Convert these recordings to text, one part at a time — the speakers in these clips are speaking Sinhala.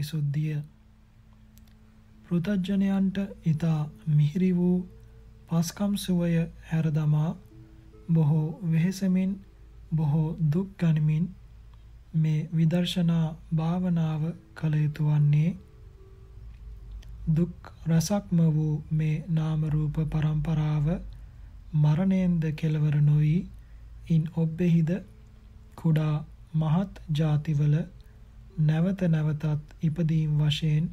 විසුද්ධිය. පෘතජ්ජනයන්ට ඊතා මිහිරි වූ පස්කම් සුවය හැරදමා බොහෝ වෙහෙසමින් බොහෝ දුක් ගනිමින් මේ විදර්ශනා භාවනාව කළ යුතු වන්නේ දුක් රසක්ම වූ මේ නාම රූප පරම්පරාව මරණයෙන්ද කෙලවර නොවි ඉන් ඔබ්බෙහිද කුඩා මහත් ಜಾතිවල නැවත නැවතත් ඉපදීම් වශයෙන්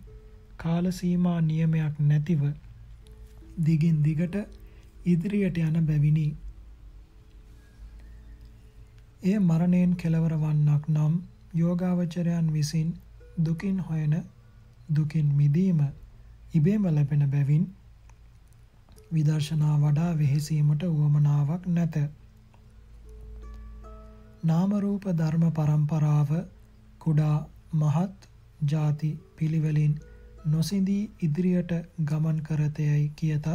කාල සීමා නියමයක් නැතිව දිගින් දිගට ඉදිරියට යන බැවිනි. එය මරණයෙන් කෙලවර වන්නක් නම් යෝගාවචරයන් විසින් දුකින් හොයන දුකින් මිදීම ඉබේම ලැබෙන බැවින් විදර්ශනා වඩා වෙහෙසීමට උවමනාවක් නැත. නාම රූප ධර්ම පරම්පරාව කුඩා මහත් ಜಾති පිළිවෙලින් නොසිඳී ඉදිරියට ගමන් කරතයයි කියතත්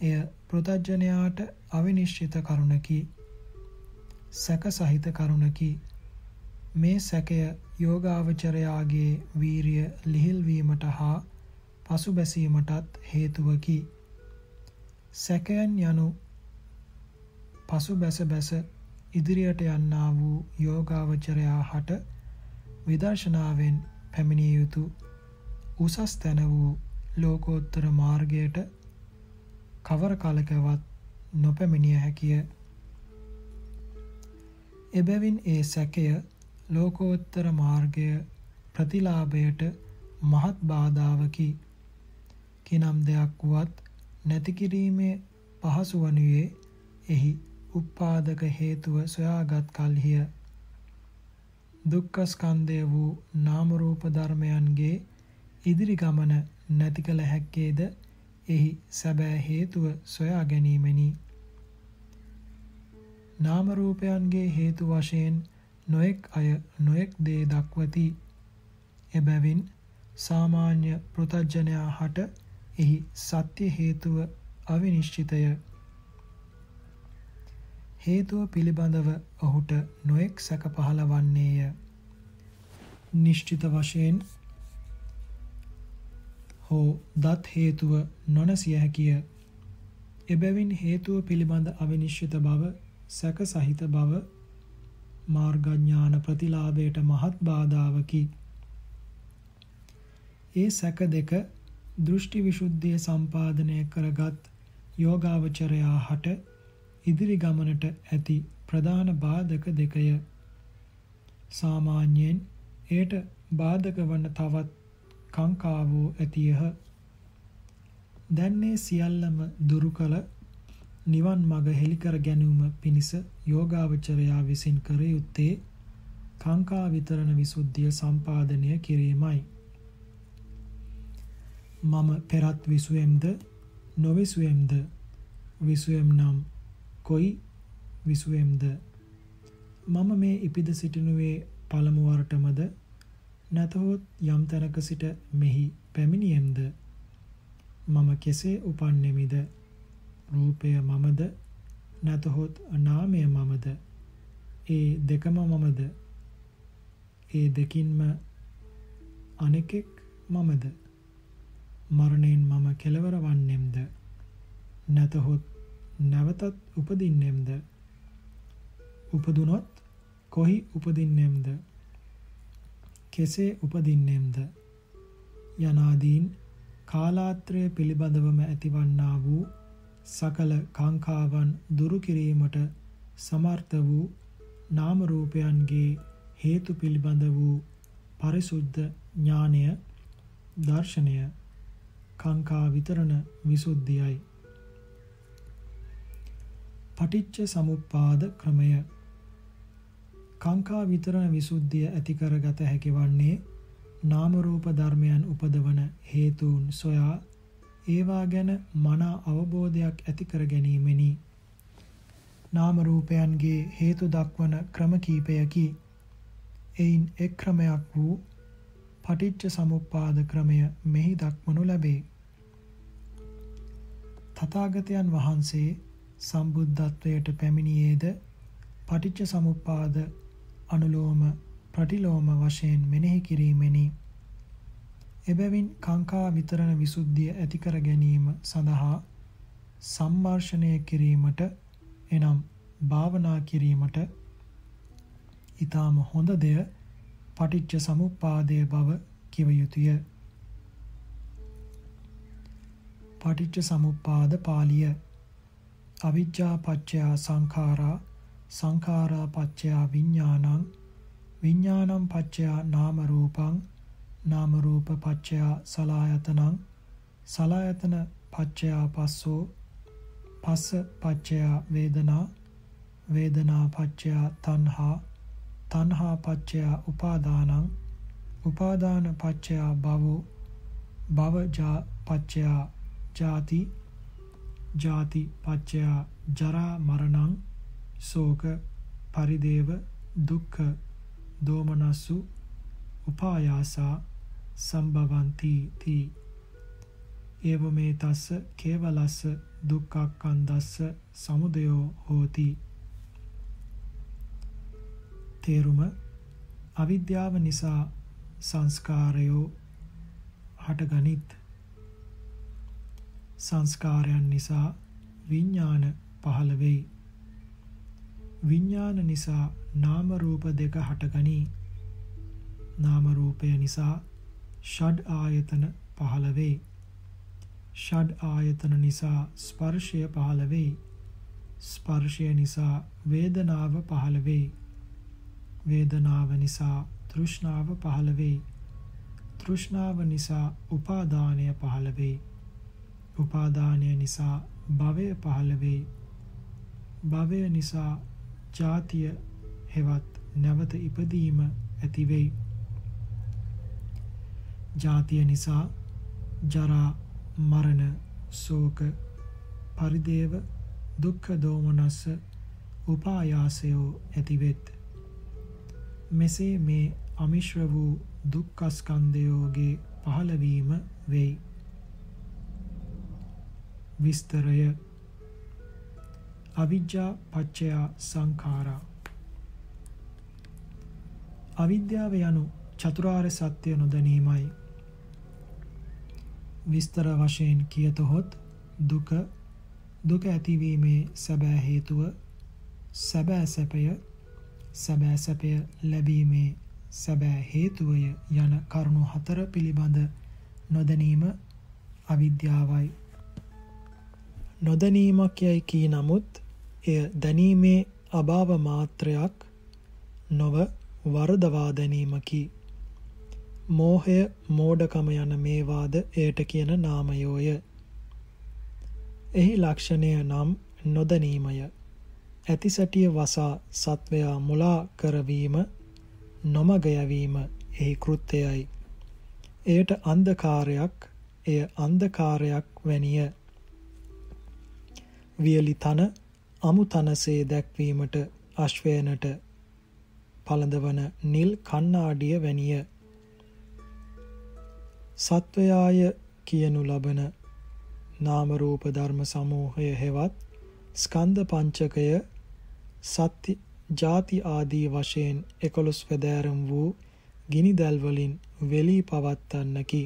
එය පෘතජ්ජනයාට අවිනිශ්චිත කරුණකි. සැක සහිත කරුණකි. මේ සැකය යෝගාවචරයාගේ වීරිය ලිහිල්වීමට හා පසුබැසීමටත් හේතුවකි. සැකයන් යනු පසුබැස බැස ඉදිරියට යන්නා වූ යෝගාවචරයා හට විදර්ශනාවෙන් පැමිණිය යුතු උසස් තැන වූ ලෝකෝත්තර මාර්ගයට කවර කලකවත් නොපැමිණිය හැකිය. එබැවින් ඒ සැකය ලෝකෝත්තර මාර්ගය ප්‍රතිලාභයට මහත් බාධාවකි. කිනම් දෙයක් වුවත් නැති කිරීමේ පහසු වනුයේ එහි උප්පාදක හේතුව සොයාගත් කල්හිය. දුක්ඛ ස්කන්ධය වූ නාම රූප ධර්මයන්ගේ ඉදිරි ගමන නැති කල හැක්කේද එහි සැබෑ හේතුව සොයා ගැනීමෙනි. නාම රූපයන්ගේ හේතු වශයෙන් නොඑක් අය නොඑක් දේ දක්වති. එබැවින් සාමාන්‍ය පෘතජ්ජනයා හට එහි සත්‍ය හේතුව අවිනිශ්චිතය. හේතුව පිළිබඳව ඔහුට නොඑක් සැක පහළ වන්නේය. නිශ්චිත වශයෙන් හෝ දත් හේතුව නොනසිය හැකිය. එබැවින් හේතුව පිළිබඳ අවිනිශ්චිත බව සැක සහිත බව මාර්ගඥාන ප්‍රතිලාභයට මහත් බාධාවකි. ඒ සැක දෙක දෘෂ්ටි විසුද්ධිය සම්පාදනය කරගත් යෝගාවචරයා හට ඉදිරි ගමනට ඇති ප්‍රධාන බාධක දෙකය. සාමාන්‍යයෙන් එයට බාධක වන තවත් කාංකාවෝ ඇතියහ. දැන්නේ සියල්ලම දුරු කළ නිවන් මඟ හෙළිකර ගැනීම පිණිස යෝගාවචරයා විසින් කර යුත්තේ කාංකා විතරණ විසුද්ධිය සම්පාදනය කිරීමයි. මම පෙරත් විසුවෙම්ද නොවිසුවෙම්ද විසුවෙම් නම් කොයි විසුවෙම්ද? මම මේ ඉපිද සිටිනුවේ පළමු වරටමද නැතහොත් යම් තැනක සිට මෙහි පැමිණියෙම්ද? මම කෙසේ උපන්නෙමිද? රූපය මමද? නැතහොත් නාමය මමද? ඒ දෙකම මමද? ඒ දෙකින්ම අනෙකෙක් මමද? මරණයෙන් මම කෙලවර වන්නෙම්ද? නැතහොත් නැවතත් උපදින්නෙම්ද? උපදුනොත් කොහි උපදින්නෙම්ද? කෙසේ උපදින්නෙම්ද? යනාදීන් කාලාත්‍රය පිළිබඳවම ඇතිවන්නා වූ සකල කාංකාවන් දුරු කිරීමට සමර්ථ වූ නාම රූපයන්ගේ හේතු පිළිබඳ වූ පරිසුද්ධ ඥානය දර්ශනය කාංකා විතරණ විසුද්ධියයි. පටිච්ච සමුප්පාද ක්‍රමය කාංකා විතරණ විසුද්ධිය ඇති කරගත හැකි වන්නේ නාම රූප ධර්මයන් උපදවන හේතුන් සොයා ඒවා ගැන මනා අවබෝධයක් ඇති කර ගැනීමෙනි. නාම රූපයන්ගේ හේතු දක්වන ක්‍රම කීපයකි. එයින් එක් ක්‍රමයක් වූ පටිච්ච සමුප්පාද ක්‍රමය මෙහි දක්වනු ලැබේ. තථාගතයන් වහන්සේ සම්බුද්ධත්වයට පැමිණියේද පටිච්ච සමුප්පාද අනුලෝම ප්‍රතිලෝම වශයෙන් මෙනෙහි කිරීමෙනි. එබැවින් කාංකා විතරණ විසුද්ධිය ඇති කර ගැනීම සඳහා සම්මර්ෂණය කිරීමට එනම් භාවනා කිරීමට ඊටාම හොඳ දෙය පටිච්ච සමුප්පාදයේ බව කිව යුතුය. පටිච්ච සමුප්පාද පාළිය අවිජ්ජා පත්‍ය සංඛාරා සංඛාරා පත්‍ය විඥානං විඥානං පත්‍ය නාම රූපං නාම රූප පත්‍ය සලායතනං සලායතන පත්‍ය පස්සෝ පස්ස පත්‍ය වේදනා වේදනා පත්‍ය තණ්හා තණ්හා පත්‍ය උපාදානං උපාදාන පත්‍ය භවෝ භව පත්‍ය ජාති ජාති පච්චයා ජරා මරණං ශෝක පරිදේව දුක්ඛ දෝමනස්සු උපායාසා සම්භවಂತಿ තී. ඒවමේ තස්ස කේවලස්ස දුක්ඛක්ඛන්දස්ස සමුදයෝ හෝති. තේරුම අවිද්‍යාව නිසා සංස්කාරයෝ හටගනිත්. සංස්කාරයන් නිසා විඥාන පහළ වෙයි. විඥාන නිසා නාම රූප දෙක හටගනී. නාම රූපය නිසා ෂඩ් ආයතන පහළ වෙයි. ෂඩ් ආයතන නිසා ස්පර්ශය පහළ වෙයි. ස්පර්ශය නිසා වේදනාව පහළ වෙයි. වේදනාව නිසා තෘෂ්ණාව පහළ වෙයි. තෘෂ්ණාව නිසා උපාදානය පහළ වෙයි. උපාදානය නිසා භවය පහළ වෙයි. භවය නිසා ජාතිය හෙවත් නැවත ඉපදීම ඇති වෙයි. ජාතිය නිසා ජරා මරණ ශෝක පරිදේව දුක්ඛ දෝමනස්ස උපායාසයෝ ඇතිවෙත්. මෙසේ මේ අමිශ්‍ර වූ දුක්ඛස්කන්ධයෝගේ පහළවීම වෙයි. විස්තරය. අවිජ්ජා පච්චය සංඛාරා. අවිද්‍යාව යනු චතුරාර්ය සත්‍ය නොදැනීමයි. විස්තර වශයෙන් කියතොත් දුක දුක ඇතිවීමේ සැබෑ හේතුව සැබෑ සැපය සැබෑ සැපය ලැබීමේ සැබෑ හේතුවය යන කරුණු හතර පිළිබඳ නොදැනීම අවිද්‍යාවයි. නොදැනීමක් යයි කී නමුත් එය දැනීමේ අභාව මාත්‍රයක් නොව වරදවා දැනීමකි. මෝහය මෝඩකම යන මේවාද එයට කියන නාමයෝය. එහි ලක්ෂණය නම් නොදැනීමය. ඇති සැටිය වසා සත්වයා මුලා කරවීම නොමග යැවීම එහි කෘත්‍යයයි. එයට අන්ධකාරයක් එය අන්ධකාරයක් වැනිය. වියලි තන අමු තනසේ දැක්වීමට අශ්වයනට පළඳවන නිල් කණ්ණාඩිය වැනිය. සත්වයාය කියනු ලබන නාම රූප ධර්ම සමූහය හෙවත් ස්කන්ධ පංචකය සත්‍ය ಜಾති ආදී වශයෙන් 11 වැදෑරුම් වූ ගිනි දැල් වලින් වෙලී පවත්තන්නකි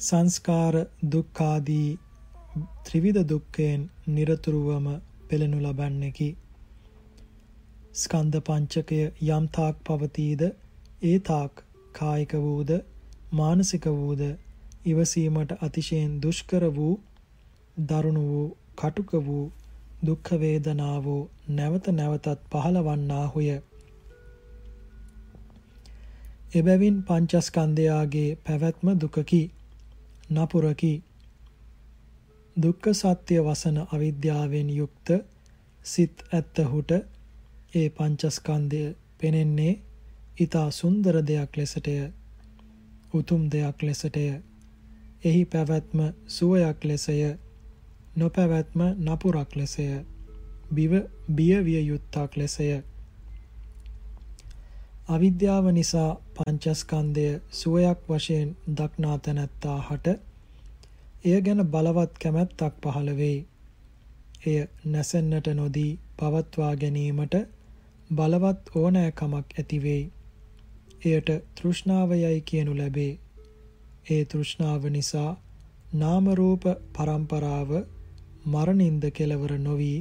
සංස්කාර දුක්ඛාදී ත්‍රිවිධ දුක්ඛයෙන් নিরතුරුවම පෙළෙනු ලබන්නේකි. ස්කන්ධ පංචකය යම් තාක් පවතීද ඒ තාක් කායික වූද මානසික වූද ඉවසීමට අතිශයින් දුෂ්කර වූ දරුණු වූ කටුක වූ දුක්ඛ වේදනාවෝ නැවත නැවතත් පහළවන්නාහුය. එබැවින් පංචස්කන්ධයාගේ පැවැත්ම දුකකි නපුරකි දුක්ඛ සත්‍ය වසන අවිද්‍යාවෙන් යුක්ත සිත් ඇත්තහුට ඒ පංචස්කන්ධය පෙනෙන්නේ ඊතා සුන්දර දෙයක් ලෙසටය උතුම් දෙයක් ලෙසටය. එහි පැවැත්ම සුවයක් ලෙසය නොපැවැත්ම නපුරක් ලෙසය බිව බිය විය යුත්තක් ලෙසය. අවිද්‍යාව නිසා පංචස්කන්ධය සුවයක් වශයෙන් දක්නා තැනැත්තා හට එය ගැන බලවත් කැමැත්තක් පහළ වෙයි. එය නැසෙන්නට නොදී පවත්වා ගැනීමට බලවත් ඕනෑකමක් ඇති වෙයි. එයට තෘෂ්ණාවයයි කියනු ලැබේ. ඒ තෘෂ්ණාව නිසා නාම රූප පරම්පරාව මරණින්ද කෙලවර නොවි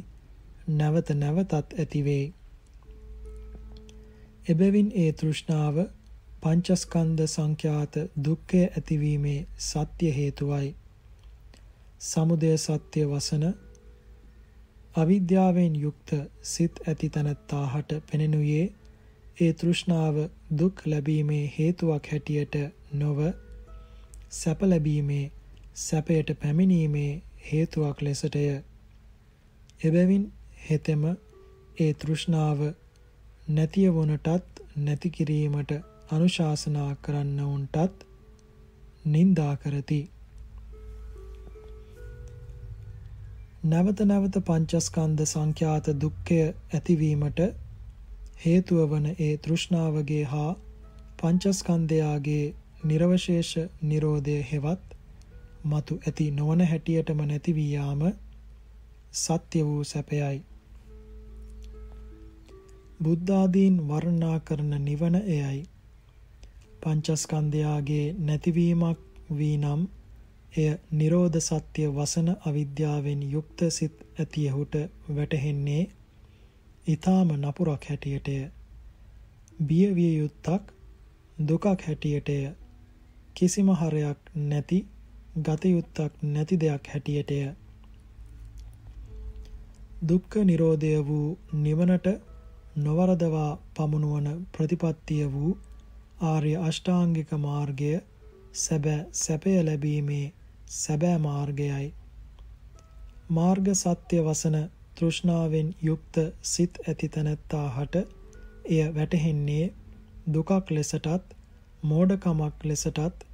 නැවත නැවතත් ඇති වේ. එබැවින් ඒ තෘෂ්ණාව පංචස්කන්ධ සංඛ්‍යාත දුක්ඛය ඇතිවීමේ සත්‍ය හේතුවයි. සමුදය සත්‍ය වසන අවිද්‍යාවෙන් යුක්ත සිත් ඇති තනත්තාහට පෙනෙනුයේ ඒ තෘෂ්ණාව දුක් ලැබීමේ හේතුවක් හැටියට නොව සැප ලැබීමේ සැපයට පැමිණීමේ හේතුවක් ලෙසටය. එබැවින් හෙතෙම ඒ තෘෂ්ණාව නැතිය වුණටත් නැති කිරීමට අනුශාසනා කරන්නවුන්ටත් නින්දා කරති. නැවත නැවත පංචස්කන්ධ සංඛ්‍යාත දුක්ඛය ඇතිවීමට හේතුව වන ඒ තෘෂ්ණාවගේ හා පංචස්කන්ධයාගේ නිර්වශේෂ නිරෝධය හෙවත් මතු ඇති නොවන හැටියටම නැති වී යාම සත්‍ය වූ සැපයයි. බුද්ධාදීන් වර්ණනා කරන නිවන එයයි. පංචස්කන්ධයාගේ නැතිවීමක් වී නම් එය Nirodha Satya වසන අවිද්‍යාවෙන් යුක්ත සිත් ඇතියහුට වැටහෙන්නේ ඊ타ම නපුරක් හැටියටය. බිය විය යුත්තක් දුකක් හැටියටය. කිසිම හරයක් නැති ගත යුත්තක් නැති දෙයක් හැටියටය. දුක්ඛ නිරෝධය වූ නිවනට නොවරදවා පමුණුවන ප්‍රතිපත්තිය වූ ආර්ය අෂ්ටාංගික මාර්ගය සැබෑ සැපය ලැබීමේ සැබෑ මාර්ගයයි. මාර්ග සත්‍ය වසන තෘෂ්ණාවෙන් යුක්ත සිත් ඇති තැනැත්තාහට එය වැටහෙන්නේ දුකක් ලෙසටත් මෝඩකමක් ලෙසටත්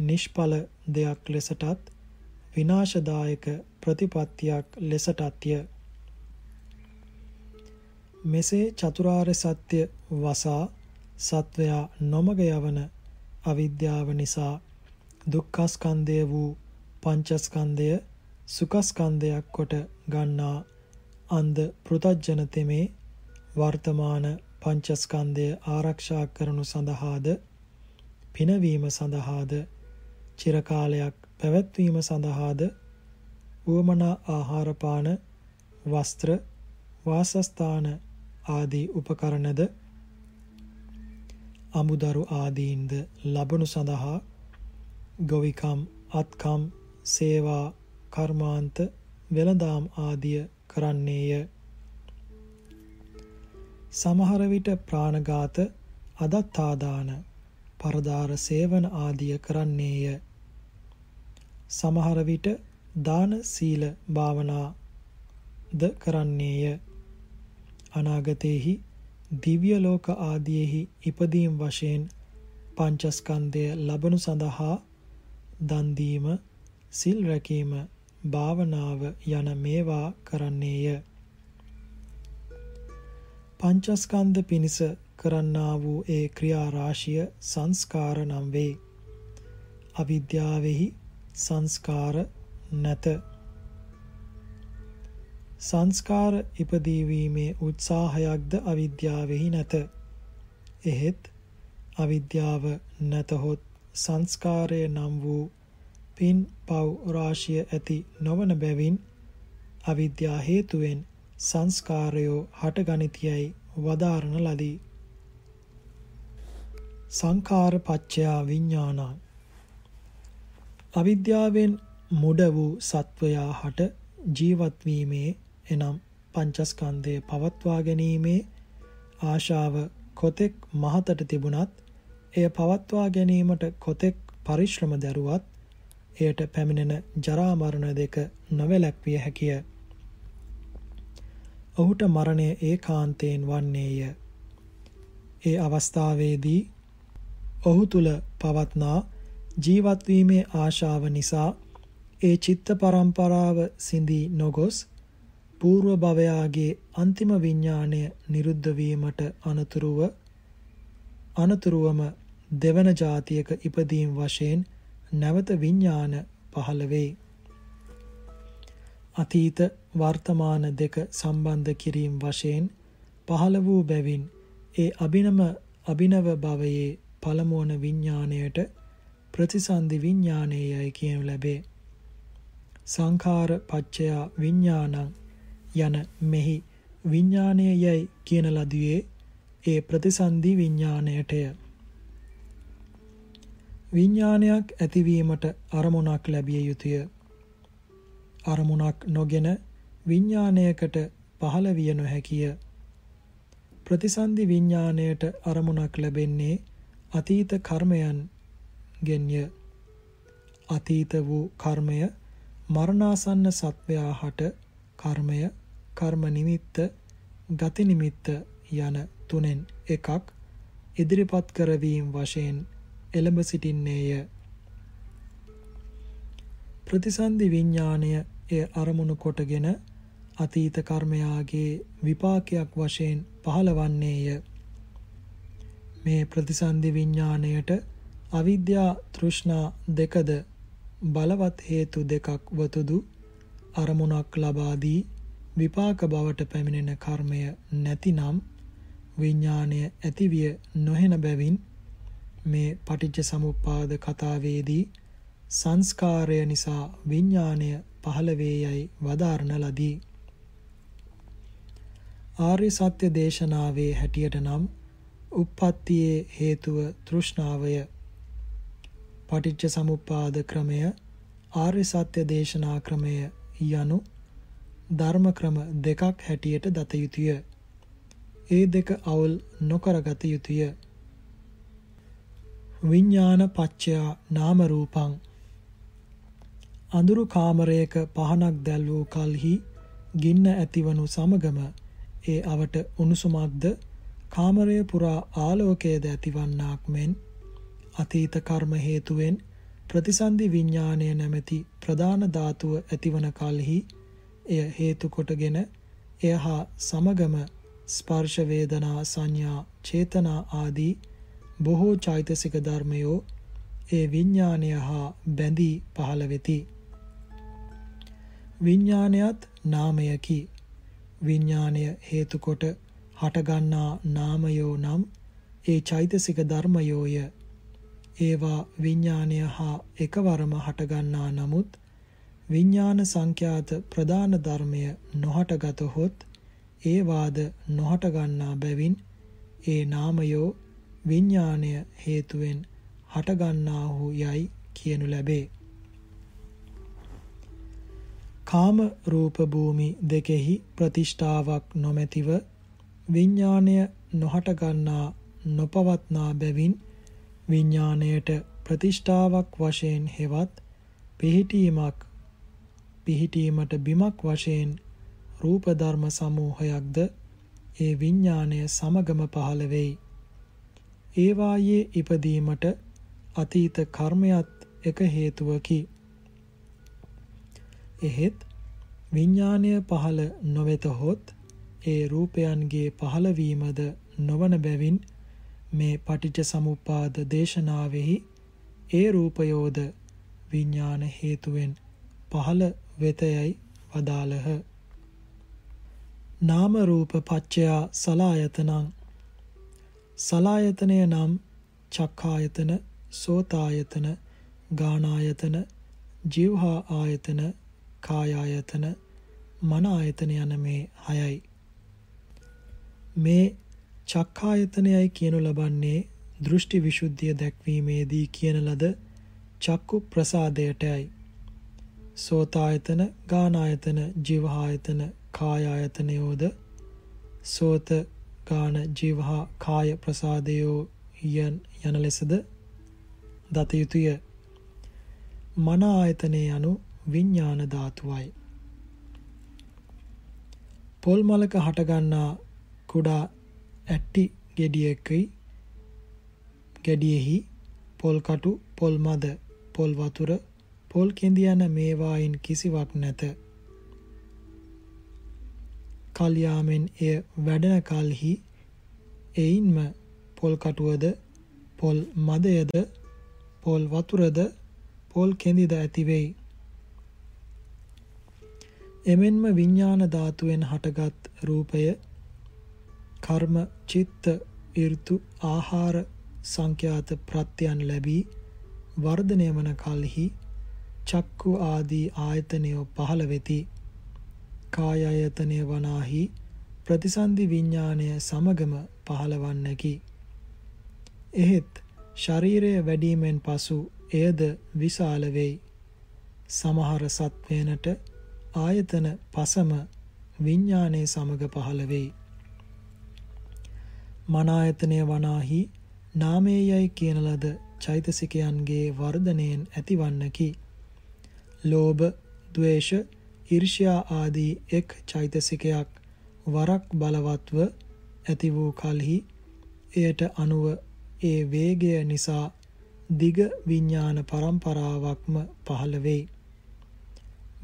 නිෂ්ඵල දෙයක් ලෙසටත් විනාශදායක ප්‍රතිපත්තියක් ලෙසටත්ය. මෙසේ චතුරාර්ය සත්‍ය වසා සත්වයා නොමග යවන අවිද්‍යාව නිසා දුක්ඛස්කන්ධය වූ පංචස්කන්ධය සුඛස්කන්ධයක් කොට ගන්නා අන්ධ පෘතජන තෙමේ වර්තමාන පංචස්කන්ධය ආරක්ෂා කරනු සඳහාද පිනවීම සඳහාද චිරකාලයක් පැවැත්වීම සඳහාද උවමනා ආහාර පාන වස්ත්‍ර වාසස්ථාන ආදී උපකරණද අමුදරු ආදීන්ද ලබනු සඳහා ගොවිකම් අත්කම් සේවා කර්මාන්ත වෙළඳාම් ආදිය කරන්නේය. සමහර විට ප්‍රාණඝාත අදත්තාදාන පරදාර සේවන ආදිය කරන්නේය. සමහර විට දාන සීල භාවනා ද කරන්නේය. අනාගතේහි දිව්‍ය ලෝක ආදීෙහි ඉපදීම් වශයෙන් පංචස්කන්ධය ලබනු සඳහා දන් දීම සිල් රැකීම භාවනාව යන මේවා කරන්නේය. පංචස්කන්ධ පිනිස කරන්නා වූ ඒ ක්‍රියා රාශිය සංස්කාර නම් වේ. අවිද්‍යාවෙහි සංස්කාර නැත. සංස්කාර ඉපදීවීමේ උත්සාහයක්ද අවිද්‍යාවෙහි නැත. එහෙත් අවිද්‍යාව නැතහොත් සංස්කාරය නම් වූ පින් පව් රාශිය ඇති නොවන බැවින් අවිද්‍යා හේතුවෙන් සංස්කාරයෝ හටගනිතියයි වදාරන ලදී. සංඛාර පච්චයා විඥානං අවිද්‍යාවෙන් මුඩ වූ සත්වයා හට ජීවත් වීමේ එනම් පංචස්කන්ධය පවත්වා ගැනීමේ ආශාව කොතෙක් මහතට තිබුණත් එය පවත්වා ගැනීමට කොතෙක් පරිශ්‍රම දැරුවත් එයට පැමිණෙන ජරා මරණ දෙක නොවැළැක්විය හැකිය. ඔහුට මරණය ඒකාන්තයෙන් වන්නේය. ඒ අවස්ථාවේදී ඔහු තුල පවත්නා ජීවත්වීමේ ආශාව නිසා ඒ චිත්ත පරම්පරාව සිඳී නොගොස් పూర్ව භවයාගේ අන්තිම විඥාණය නිරුද්ධ වීමට අනතුරුව අනතුරුවම දෙවන જાතියක ඉපදීම් වශයෙන් නැවත විඥාන පහළ වෙයි. අතීත වර්තමාන දෙක සම්බන්ධ කිරීම වශයෙන් පහළ වූ බැවින් ඒ අභිනම අභිනව භවයේ පළමුවන විඥාණයට ප්‍රතිසන්දි විඥානයයි කියනු ලැබේ. සංඛාර පච්චය විඥානං යන මෙහි විඥානය යයි කියන ලදුවේ ඒ ප්‍රතිසන්දි විඥාණයටය. විඥානයක් ඇතිවීමට අරමුණක් ලැබිය යුතුය. අරමුණක් නොගෙන විඥානයකට පහළ විය නොහැකිය. ප්‍රතිසන්දි විඥාණයට අරමුණක් ලැබෙන්නේ අතීත කර්මයන් ගෙන්ය. අතීත වූ කර්මය මරණාසන්න සත්වයා හට කර්මය කර්ම නිමිත්ත ගති නිමිත්ත යන තුනෙන් එකක් ඉදිරිපත් කරවීම වශයෙන් එළඹ සිටින්නේය. ප්‍රතිසන්දි විඥාණය එය අරමුණු කොටගෙන අතීත කර්මයාගේ විපාකයක් වශයෙන් පහළවන්නේය. මේ ප්‍රතිසන්දි විඥාණයට අවිද්‍යා තෘෂ්ණා දෙකද බලවත් හේතු දෙකක් වතුදු අරමුණක් ලබා දී විපාක බවට පැමිණෙන කර්මය නැතිනම් විඥාණය ඇතිවිය නොහෙන බැවින් මේ පටිච්ච සමුප්පාද කතාවේදී සංස්කාරය නිසා විඥාණය පහළ වේයයි වදාරන ලදී. ආර්ය සත්‍ය දේශනාවේ හැටියට නම් උප්පත්තියේ හේතුව තෘෂ්ණාවය. පටිච්ච සමුප්පාද ක්‍රමය ආර්ය සත්‍ය දේශනා ක්‍රමය යනු ධර්ම ක්‍රම දෙකක් හැටියට දත යුතුය. ඒ දෙක අවුල් නොකරගත යුතුය. විඥාන පච්චයා නාම රූපං අඳුරු කාමරයක පහනක් දැල් වූ කලෙහි ගින්න ඇතිවනු සමගම ඒ අවට උණුසුමක්ද කාමරය පුරා ආලෝකයේද ඇතිවන්නාක් මෙන් අතීත කර්ම හේතුවෙන් ප්‍රතිසන්දි විඥාණය නැමැති ප්‍රධාන ධාතුව ඇතිවන කලෙහි එය හේතු කොටගෙන එය හා සමගම ස්පර්ශ වේදනා සංඥා චේතනා ආදී බොහෝ චෛතසික ධර්මයෝ ඒ විඥානය හා බැඳී පහළ වෙති. විඥානයත් නාමයකි. විඥානය හේතු කොට හටගන්නා නාමයෝ නම් ඒ චෛතසික ධර්මයෝය. ඒවා විඥානය හා එකවරම හටගන්නා නමුත් විඥාන සංඛ්‍යාත ප්‍රධාන ධර්මය නොහටගතහොත් ඒ වාද නොහට ගන්නා බැවින් ඒ නාමයෝ විඥාණය හේතුවෙන් හටගන්නාහු යයි කියනු ලැබේ. කාම රූප භූමි දෙකෙහි ප්‍රතිෂ්ඨාවක් නොමැතිව විඥාණය නොහට ගන්නා නොපවත්නා බැවින් විඥාණයට ප්‍රතිෂ්ඨාවක් වශයෙන් හෙවත් පිහිටීමක් පිහිටීමට බිමක් වශයෙන් රූප ධර්ම සමූහයක්ද ඒ විඥාණය සමගම පහළ වෙයි. ඒ වායේ ඉපදීමට අතීත කර්මයක් එක හේතුවකි. එහෙත් විඥාණය පහළ නොවෙතහොත් ඒ රූපයන්ගේ පහළවීමද නොවන බැවින් මේ පටිච්ච සමුප්පාද දේශනාවෙහි ඒ රූපයෝද විඥාන හේතුවෙන් පහළ වෙතයයි වදාළහ. නාම රූප පච්චයා සලායතනං සලායතනය නම් චක්ඛායතන සෝතායතන ගානායතන ජීවහා ආයතන කායායතන මන ආයතන යන මේ හයයි. මේ චක්ඛායතනයයි කියනු ලබන්නේ දෘෂ්ටි විසුද්ධිය දැක්වීමේදී කියන ලද චක්කු ප්‍රසාදයටයි. සෝතායතන ගානායතන ජීවහායතන කාය ආයතනයෝද සෝත ගාන ජීවහා කාය ප්‍රසාදයෝ යන යන ලෙසද දත යුතුය. මන ආයතනය යනු විඥාන ධාතුවයි. පොල් මලක හටගන්නා කුඩා ඇට්ටි ගෙඩියකයි ගෙඩියෙහි පොල් කටු පොල් මද පොල් වතුර පොල් කෙඳි යන මේවායින් කිසිවක් නැත. කල්යාමෙන් එය වැඩන කල්හි එයින්ම පොල් කටුවද පොල් මදයද පොල් වතුරද පොල් කෙඳිද ඇතිවෙයි. එමෙන්ම විඤ්ඥාන ධාතුවෙන් හටගත් රූපය කර්ම චිත්ත ඍතු ආහාර සංඛ්‍යාත ප්‍රත්‍යයන් ලැබී වර්ධනය වන කලෙහි චක්කු ආදී ආයතනය පහළ වෙති කාය ආයතනය වනාහි ප්‍රතිසන්දි විඥාණය සමගම පහළවන්නකි. එහෙත් ශරීරය වැඩිමෙන් පසු එයද විශාල වෙයි. සමහර සත්වයනට ආයතන පසම විඥානයේ සමග පහළ වෙයි. මන ආයතනය වනාහි නාමයේයයි කියන ලද චෛතසිකයන්ගේ වර්ධනයෙන් ඇතිවන්නකි. ලෝභ, ద్వේෂ, ඊර්ෂ්‍යා ආදී එක් චෛතසිකයක් වරක් බලවත්ව ඇති වූ කලෙහි එයට අනුව ඒ වේගය නිසා දිග විඥාන පරම්පරාවක්ම පහළ වෙයි.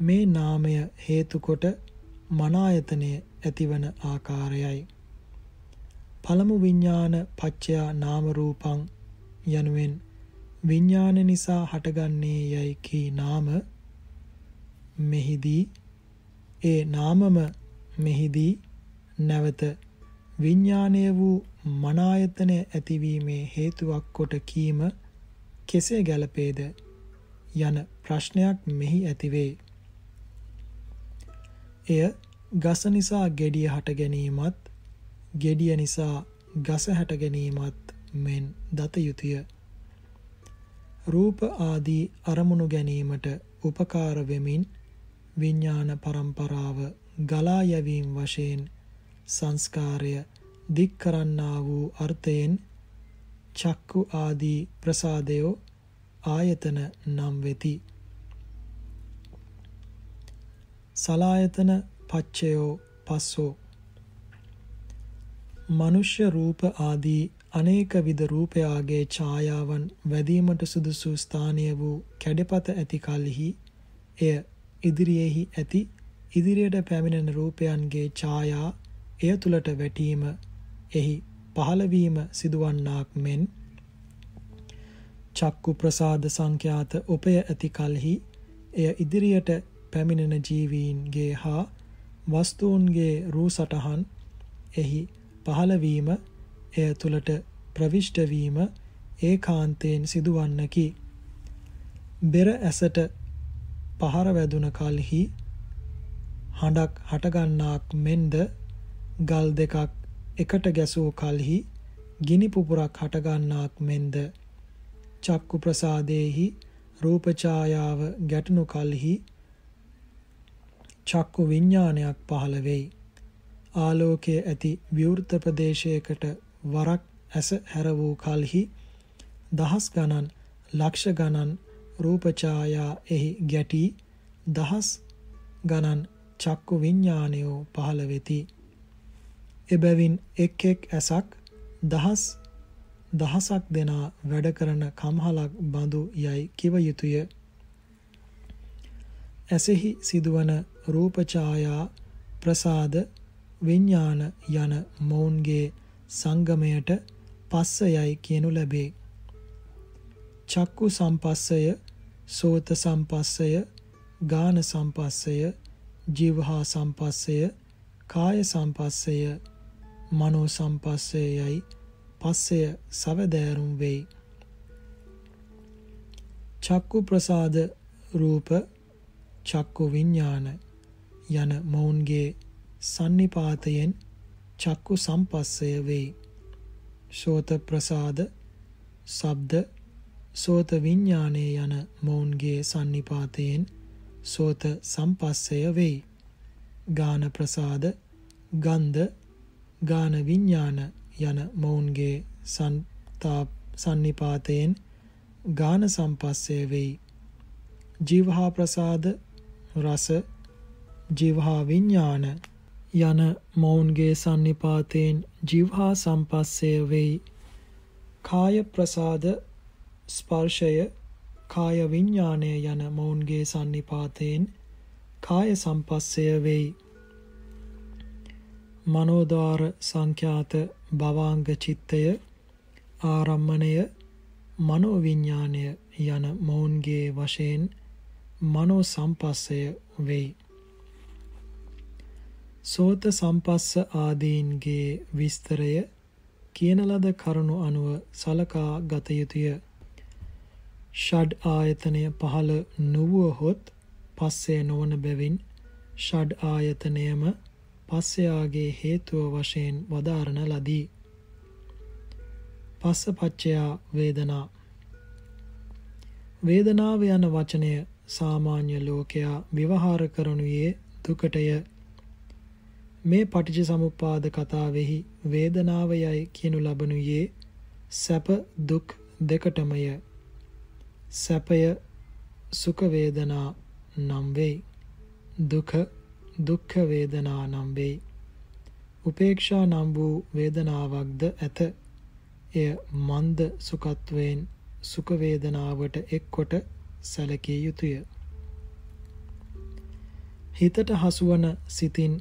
මේ නාමය හේතු කොට මන ආයතනය ඇතිවන ආකාරයයි. පළමු විඥාන පච්චයා නාම රූපං යනුවෙන් විඥාන නිසා හටගන්නේ යයි කී නාම මෙහිදී ඒ නාමම මෙහිදී නැවත විඥානය වූ මනායතනය ඇතිවීමේ හේතුවක් කොට කීම කෙසේ ගැලපේද යන ප්‍රශ්නයක් මෙහි ඇතිවේ. එය ගස නිසා gediya හට ගැනීමත් gediya නිසා ගස හැට ගැනීමත් මෙන් දත යුතුය. රූප ආදී අරමුණු ගැනීමට උපකාර වෙමින් විඥාන පරම්පරාව ගලා යැවීම වශයෙන් සංස්කාරය දික් කරන්නා වූ අර්ථයෙන් චක්කු ආදී ප්‍රසාදයෝ ආයතන නම් වෙති. සලායතන පච්චයෝ පස්සෝ මනුෂ්‍ය රූප ආදී අනේක විද රූපයාගේ ඡායාවන් වැදීමට සුදුසු ස්ථානය වූ කැඩපත ඇති කලෙහි එය ඉදිරියේහි ඇති ඉදිරියට පැමිණෙන රූපයන්ගේ ඡායා එය තුලට වැටීම එහි පහළවීම සිදුවන්නාක් මෙන් චක්කු ප්‍රසාද සංඛ්‍යාත උපය ඇති කලෙහි එය ඉදිරියට පැමිණෙන ජීවීන්ගේ හා වස්තුන්ගේ රූ සටහන් එහි පහළවීම එය තුළට ප්‍රවිෂ්ඨ වීම ඒකාන්තයෙන් සිදුවන්නකි. බෙර ඇසට පහර වැදුන කලෙහි හඬක් හටගන්නාක් මෙන්ද ගල් දෙකක් එකට ගැසූ කලෙහි ගිනි පුපුරක් හටගන්නාක් මෙන්ද චක්කු ප්‍රසාදේහි රූප ඡායාව ගැටුණු කලෙහි චක්කු විඥානයක් පහළ වෙයි. ආලෝකයේ ඇති විවෘත ප්‍රදේශයකට වරක් ඇස හැර වූ කලෙහි දහස් ගණන් ලක්ෂ ගණන් රූප ඡායා එහි ගැටි දහස් ගණන් චක්කු විඥානයෝ පහළ වෙති. එබැවින් එක් එක් ඇසක් දහස් දහසක් දෙනා වැඩ කරන කම්හලක් බඳු යයි කිව යුතුය. ඇසෙහි සිදුවන රූප ඡායා ප්‍රසාද විඥාන යන මොවුන්ගේ සංගමයට පස්සයයි කියනු ලැබේ. චක්කු සම්පස්සය, සෝත සම්පස්සය, ගාන සම්පස්සය, ජීවහා සම්පස්සය, කාය සම්පස්සය, මනෝ සම්පස්සයයි පස්සය සවදෑරුම් වෙයි. චක්කු ප්‍රසාද රූප චක්කු විඥාන යන මොවුන්ගේ sannipātayen චක්කු සම්පස්සය වෙයි. සෝත ප්‍රසාද, ශබ්ද, සෝත විඥානයේ යන මොවුන්ගේ sannipātayen සෝත සම්පස්සය වෙයි. ගාන ප්‍රසාද, ගන්ධ, ගාන විඥාන යන මොවුන්ගේ සන්තාප sannipātayen ගාන සම්පස්සය වෙයි. ජීවහා ප්‍රසාද රස ජීවහා විඥාන යන මොවුන්ගේ sannipāතයෙන් ජීවහා සම්පස්සය වෙයි. කාය ප්‍රසාද ස්පර්ශය කාය විඥානය යන මොවුන්ගේ sannipāතයෙන් කාය සම්පස්සය වෙයි. මනෝදාර සංඛ්‍යාත භවාංග චිත්තය ආරම්මණය මනෝවිඥානය යන මොවුන්ගේ වශයෙන් මනෝ සම්පස්සය වෙයි. සෝත සම්පස්ස ආදීන්ගේ විස්තරය කියන ලද කරුණු අනුව සලකා ගත යුතුය. ෂඩ් ආයතනය පහළ නොවුවහොත් පස්සේ නොවන බැවින් ෂඩ් ආයතනයම පස්සයාගේ හේතුව වශයෙන් වදාරන ලදී. පස්සපච්චයා වේදනා වේදනාව යන වචනය සාමාන්‍ය ලෝකයා විවහාර කරනුයේ දුකටය. මේ පටිච්ච සමුප්පාද කතාවෙහි වේදනාව යයි කියනු ලබනුයේ සැප දුක් දෙකටමය. සැපය සුඛ වේදනා නම් වෙයි. දුක දුක්ඛ වේදනා නම් වෙයි. උපේක්ෂා නම් වූ වේදනාවක්ද ඇත. එය මන්ද සුඛත්වයෙන් සුඛ වේදනාවට එක්කොට සැලකිය යුතුය. හිතට හසුවන සිතින්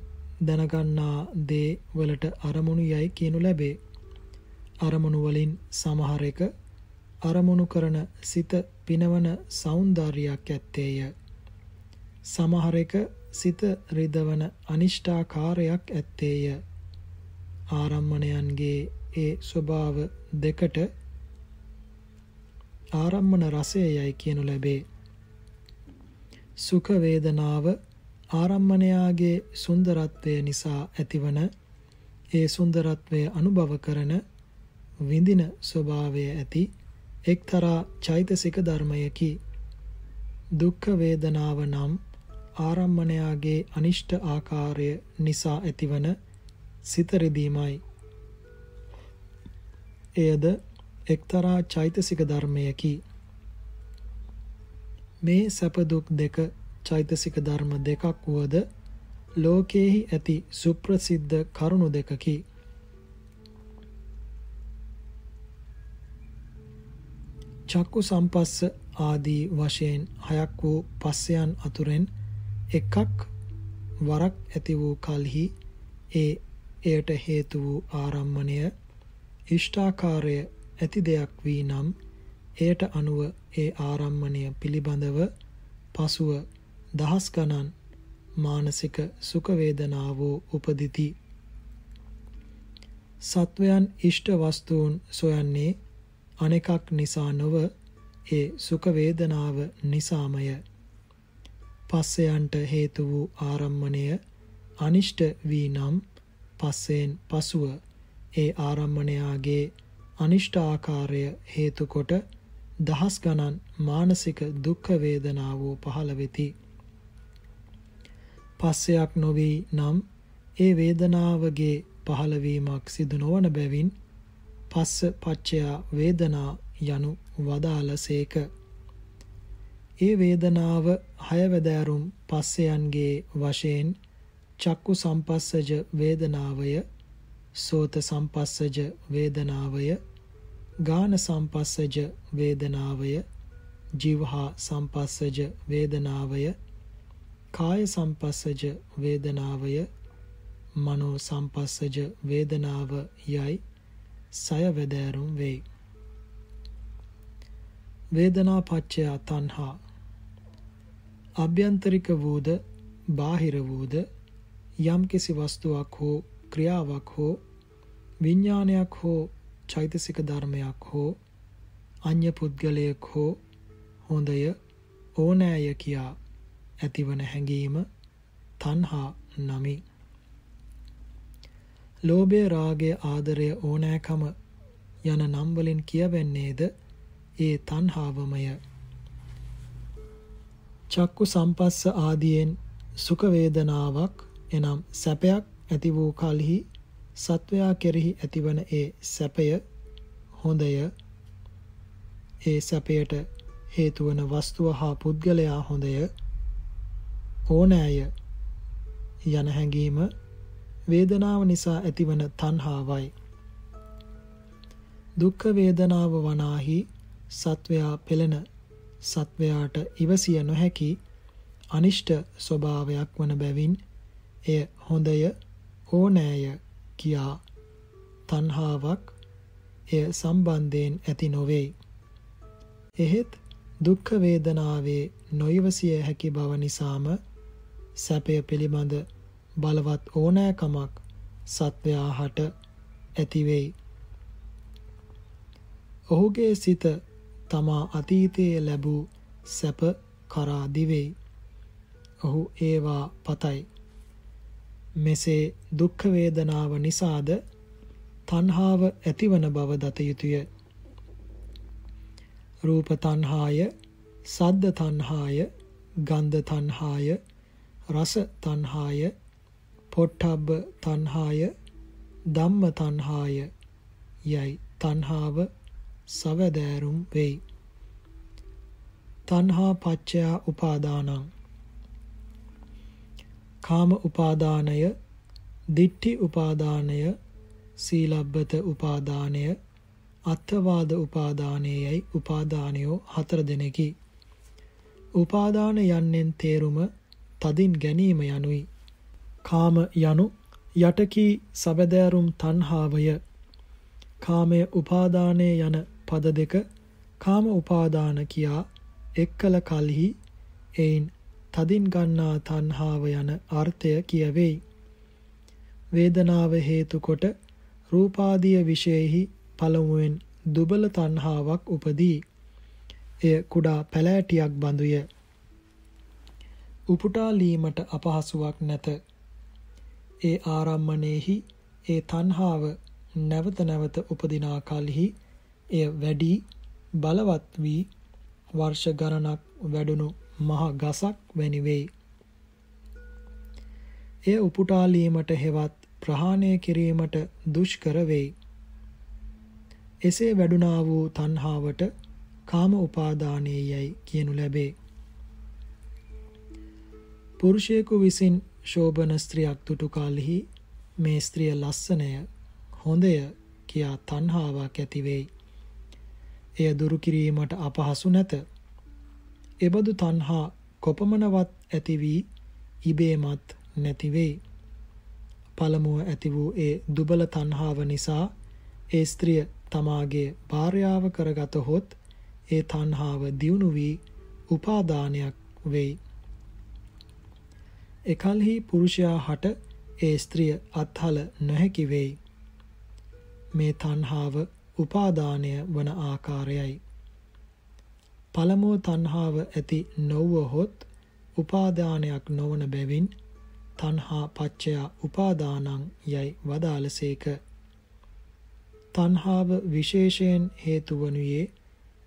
දැනගන්නා දේ වලට අරමුණු යයි කියනු ලැබේ. අරමුණු වලින් සමහර එක අරමුණු කරන සිත පිනවන సౌందර්යයක් ඇත්තේය. සමහර එක සිත රිදවන අනිෂ්ඨාකාරයක් ඇත්තේය. ආරම්මණයන්ගේ ඒ ස්වභාව දෙකට ආරම්මන රසය යයි කියනු ලැබේ. සුඛ වේදනාව ආරම්මණයාගේ සුන්දරත්වය නිසා ඇතිවන ඒ සුන්දරත්වය අනුභව කරන විඳින ස්වභාවය ඇති එක්තරා චෛතසික ධර්මයකි. දුක්ඛ වේදනාව නම් ආරම්මණයාගේ අනිෂ්ට ආකාරය නිසා ඇතිවන සිත රිදීමයි. එයද එක්තරා චෛතසික ධර්මයකි. මේ සැප දුක් දෙක චෛතසික ධර්ම දෙකක් වුවද ලෝකයේහි ඇති සුප්‍රසිද්ධ කරුණු දෙකකි. චක්කු සම්පස්ස ආදී වශයෙන් හයක් වූ පස්සයන් අතුරෙන් එකක් වරක් ඇති වූ කලෙහි ඒ එයට හේතු වූ ආරම්මණය ඉෂ්ඨාකාරය ඇති දෙයක් වී නම් එයට අනුව ඒ ආරම්මණය පිළිබඳව පසුව දහස් ගණන් මානසික සුඛ වේදනාවෝ උපදිති. සත්වයන් ඉෂ්ට වස්තුන් සොයන්නේ අනෙකක් නිසා නොව ඒ සුඛ වේදනාව නිසාමය. පස්සයන්ට හේතු වූ ආරම්මණය අනිෂ්ට වී නම් පස්සෙන් පසුව ඒ ආරම්මණයාගේ අනිෂ්ට ආකාරය හේතු කොට දහස් ගණන් මානසික දුක්ඛ වේදනාවෝ පහළ වෙති. පස්සයක් නොවී නම් ඒ වේදනාවගේ පහළවීමක් සිදු නොවන බැවින් පස්ස පච්චයා වේදනා යනු වදාළසේක. ඒ වේදනාව හයවැදෑරුම් පස්සයන්ගේ වශයෙන් චක්කු සම්පස්සජ වේදනාවය සෝත සම්පස්සජ වේදනාවය ගාන සම්පස්සජ වේදනාවය ජීවහා සම්පස්සජ වේදනාවය කාය සම්පස්සජ වේදනාවය මනෝ සම්පස්සජ වේදනාව යයි සය වැදෑරුම් වෙයි වේදනා පච්චය තණ්හා අභ්‍යන්තරික වූද බාහිර වූද යම්කිසි වස්තුවක් හෝ ක්‍රියාවක් හෝ විඥානයක් හෝ චෛතසික ධර්මයක් හෝ අන්‍ය පුද්ගලයෙක් හෝ හොඳය ඕනෑය කියා ඇතිවන හැඟීම තණ්හා නමි. ලෝභය රාගය ආදරය ඕනෑකම යන නම් වලින් කියවෙන්නේද? ඒ තණ්හාවමය. චක්කු සම්පස්ස ආදියෙන් සුඛ වේදනාවක් එනම් සැපයක් ඇති වූ කලෙහි සත්වයා කෙරෙහි ඇතිවන ඒ සැපය හොඳය. ඒ සැපයට හේතු වන වස්තුව හා පුද්ගලයා හොඳය. ඕනෑය යන හැඟීම වේදනාව නිසා ඇතිවන තණ්හාවයි දුක්ඛ වේදනාව වනාහි සත්වයා පෙළෙන සත්වයාට ඉවසිය නොහැකි අනිෂ්ට ස්වභාවයක් වන බැවින් එය හොඳය ඕනෑය කියා තණ්හාවක් එය සම්බන්ධයෙන් ඇති නොවේ. එහෙත් දුක්ඛ වේදනාවේ නොයවසිය හැකි බව නිසාම සැපය පිළිබඳ බලවත් ඕනෑකමක් සත්වයා හට ඇති වෙයි. ඔහුගේ සිත තමා අතීතයේ ලැබූ සැප කරා දිවෙයි. ඔහු ඒවා පතයි. මෙසේ දුක්ඛ වේදනාව නිසාද තණ්හාව ඇතිවන බව දත යුතුය. රූප තණ්හාය, සද්ද තණ්හාය, ගන්ධ තණ්හාය, රස තණ්හාය, පොට්ටබ්බ තණ්හාය, ධම්ම තණ්හාය යයි තණ්හාව සවදෑරුම් වෙයි. තණ්හා පච්චයා උපාදානං කාම උපාදානය, දිට්ඨි උපාදානය, සීලබ්බත උපාදානය, අත්වාද උපාදානයයි උපාදානයෝ හතර දෙනෙකි. උපාදාන යන්නෙන් තේරුම තදින් ගැනීම යනුයි. කාම යනු යටකී සබදෑරුම් තණ්හාවය. කාමය උපාදානය යන පද දෙක කාම උපාදාන කියා එක්කල කල්හි එයින් තදින් ගන්නා තණ්හාව යන අර්ථය කියවෙයි. වේදනාව හේතු කොට රූපාදිය විශේෂෙහි පළමුවෙන් දුබල තණ්හාවක් උපදී. එය කුඩා පැලෑටියක් බඳුය. උපුටා ලීමට අපහසුවක් නැත. ඒ ආරම්මණයෙහි ඒ තණ්හාව නැවත නැවත උපදිනා කලෙහි එය වැඩි බලවත් වී වර්ෂ ගණනක් වැඩුණු මහ ගසක් වැනි වෙයි. එය උපුටාලීමට හෙවත් ප්‍රහාණය කිරීමට දුෂ්කර වෙයි. එසේ වැඩුණා වූ තණ්හාවට කාම උපාදානයේයයි කියනු ලැබේ. පුරුෂයෙකු විසින් ශෝභන ස්ත්‍රියක් දුටු කලෙහි මේ ස්ත්‍රිය ලස්සනය හොඳය කියා තණ්හාවක් ඇති වෙයි. එය දුරු කිරීමට අපහසු නැත. එබඳු තණ්හා කොපමණවත් ඇති වී ඉබේමත් නැති වෙයි. පළමුව ඇති වූ ඒ දුබල තණ්හාව නිසා ඒ ස්ත්‍රිය තමාගේ භාර්යාව කරගතහොත් ඒ තණ්හාව දියුණු වී උපාදානයක් වෙයි. එකල්හි පුරුෂයා හට ඒ ස්ත්‍රිය අත්හල නොහැකි වෙයි. මේ තණ්හාව උපාදානය වන ආකාරයයි. පළමුව තණ්හාව ඇති නොවහොත් උපාදානයක් නොවන බැවින් තණ්හා පච්චයා උපාදානං යයි වදාළසේක. තණ්හාව විශේෂයෙන් හේතු වනුයේ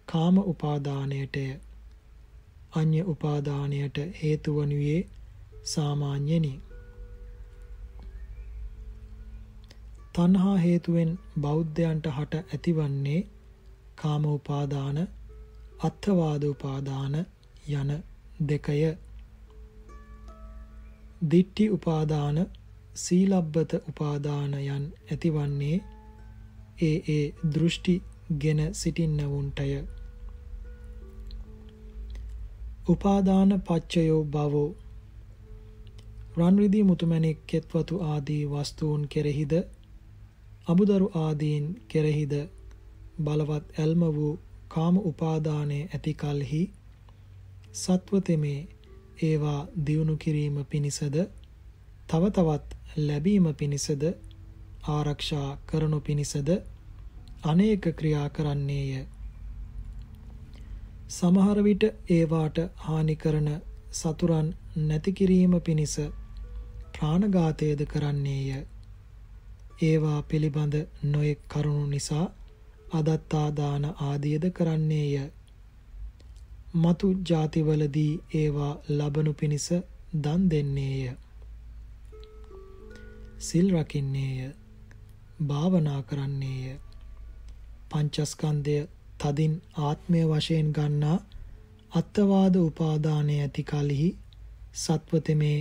කාම උපාදානයටය. අඤ්‍ය උපාදානයට හේතු වනුයේ සාමාන්‍යනි. තණ්හා හේතුවෙන් බෞද්ධයන්ට හට ඇතිවන්නේ කාම උපාදාන අත්ථවාද උපාදාන යන දෙකය. දිට්ඨි උපාදාන සීලබ්බත උපාදාන යන් ඇතිවන්නේ ඒ ඒ දෘෂ්ටි ගෙන සිටින්නවුන්ටය. උපාදාන පච්චයෝ භවෝ රන්රිදී මුතුමැණික් කෙත්වතු ආදී වස්තුන් කෙරෙහිද අමුදරු ආදීන් කෙරෙහිද බලවත් ඇල්ම වූ කාම උපාදානයේ ඇති කලෙහි සත්වතෙමේ ඒවා දියුණු කිරීම පිණිසද තව තවත් ලැබීම පිණිසද ආරක්ෂා කරනු පිණිසද අනේක ක්‍රියා කරන්නේය. සමහර විට ඒවාට හානි කරන සතුරන් නැති කිරීම පිණිස ප්‍රාණඝාතයද කරන්නේය. ඒවා පිළිබඳ නොයෙක් කරුණු නිසා අදත්තා දාන ආදියද කරන්නේය. මතු ಜಾතිවලදී ඒවා ලබනු පිණිස දන් දෙන්නේය. සිල් රකින්නේය. භාවනා කරන්නේය. පංචස්කන්ධය තදින් ආත්මය වශයෙන් ගන්නා අත්වාද උපාදානය ඇති කලෙහි සත්වතෙමේ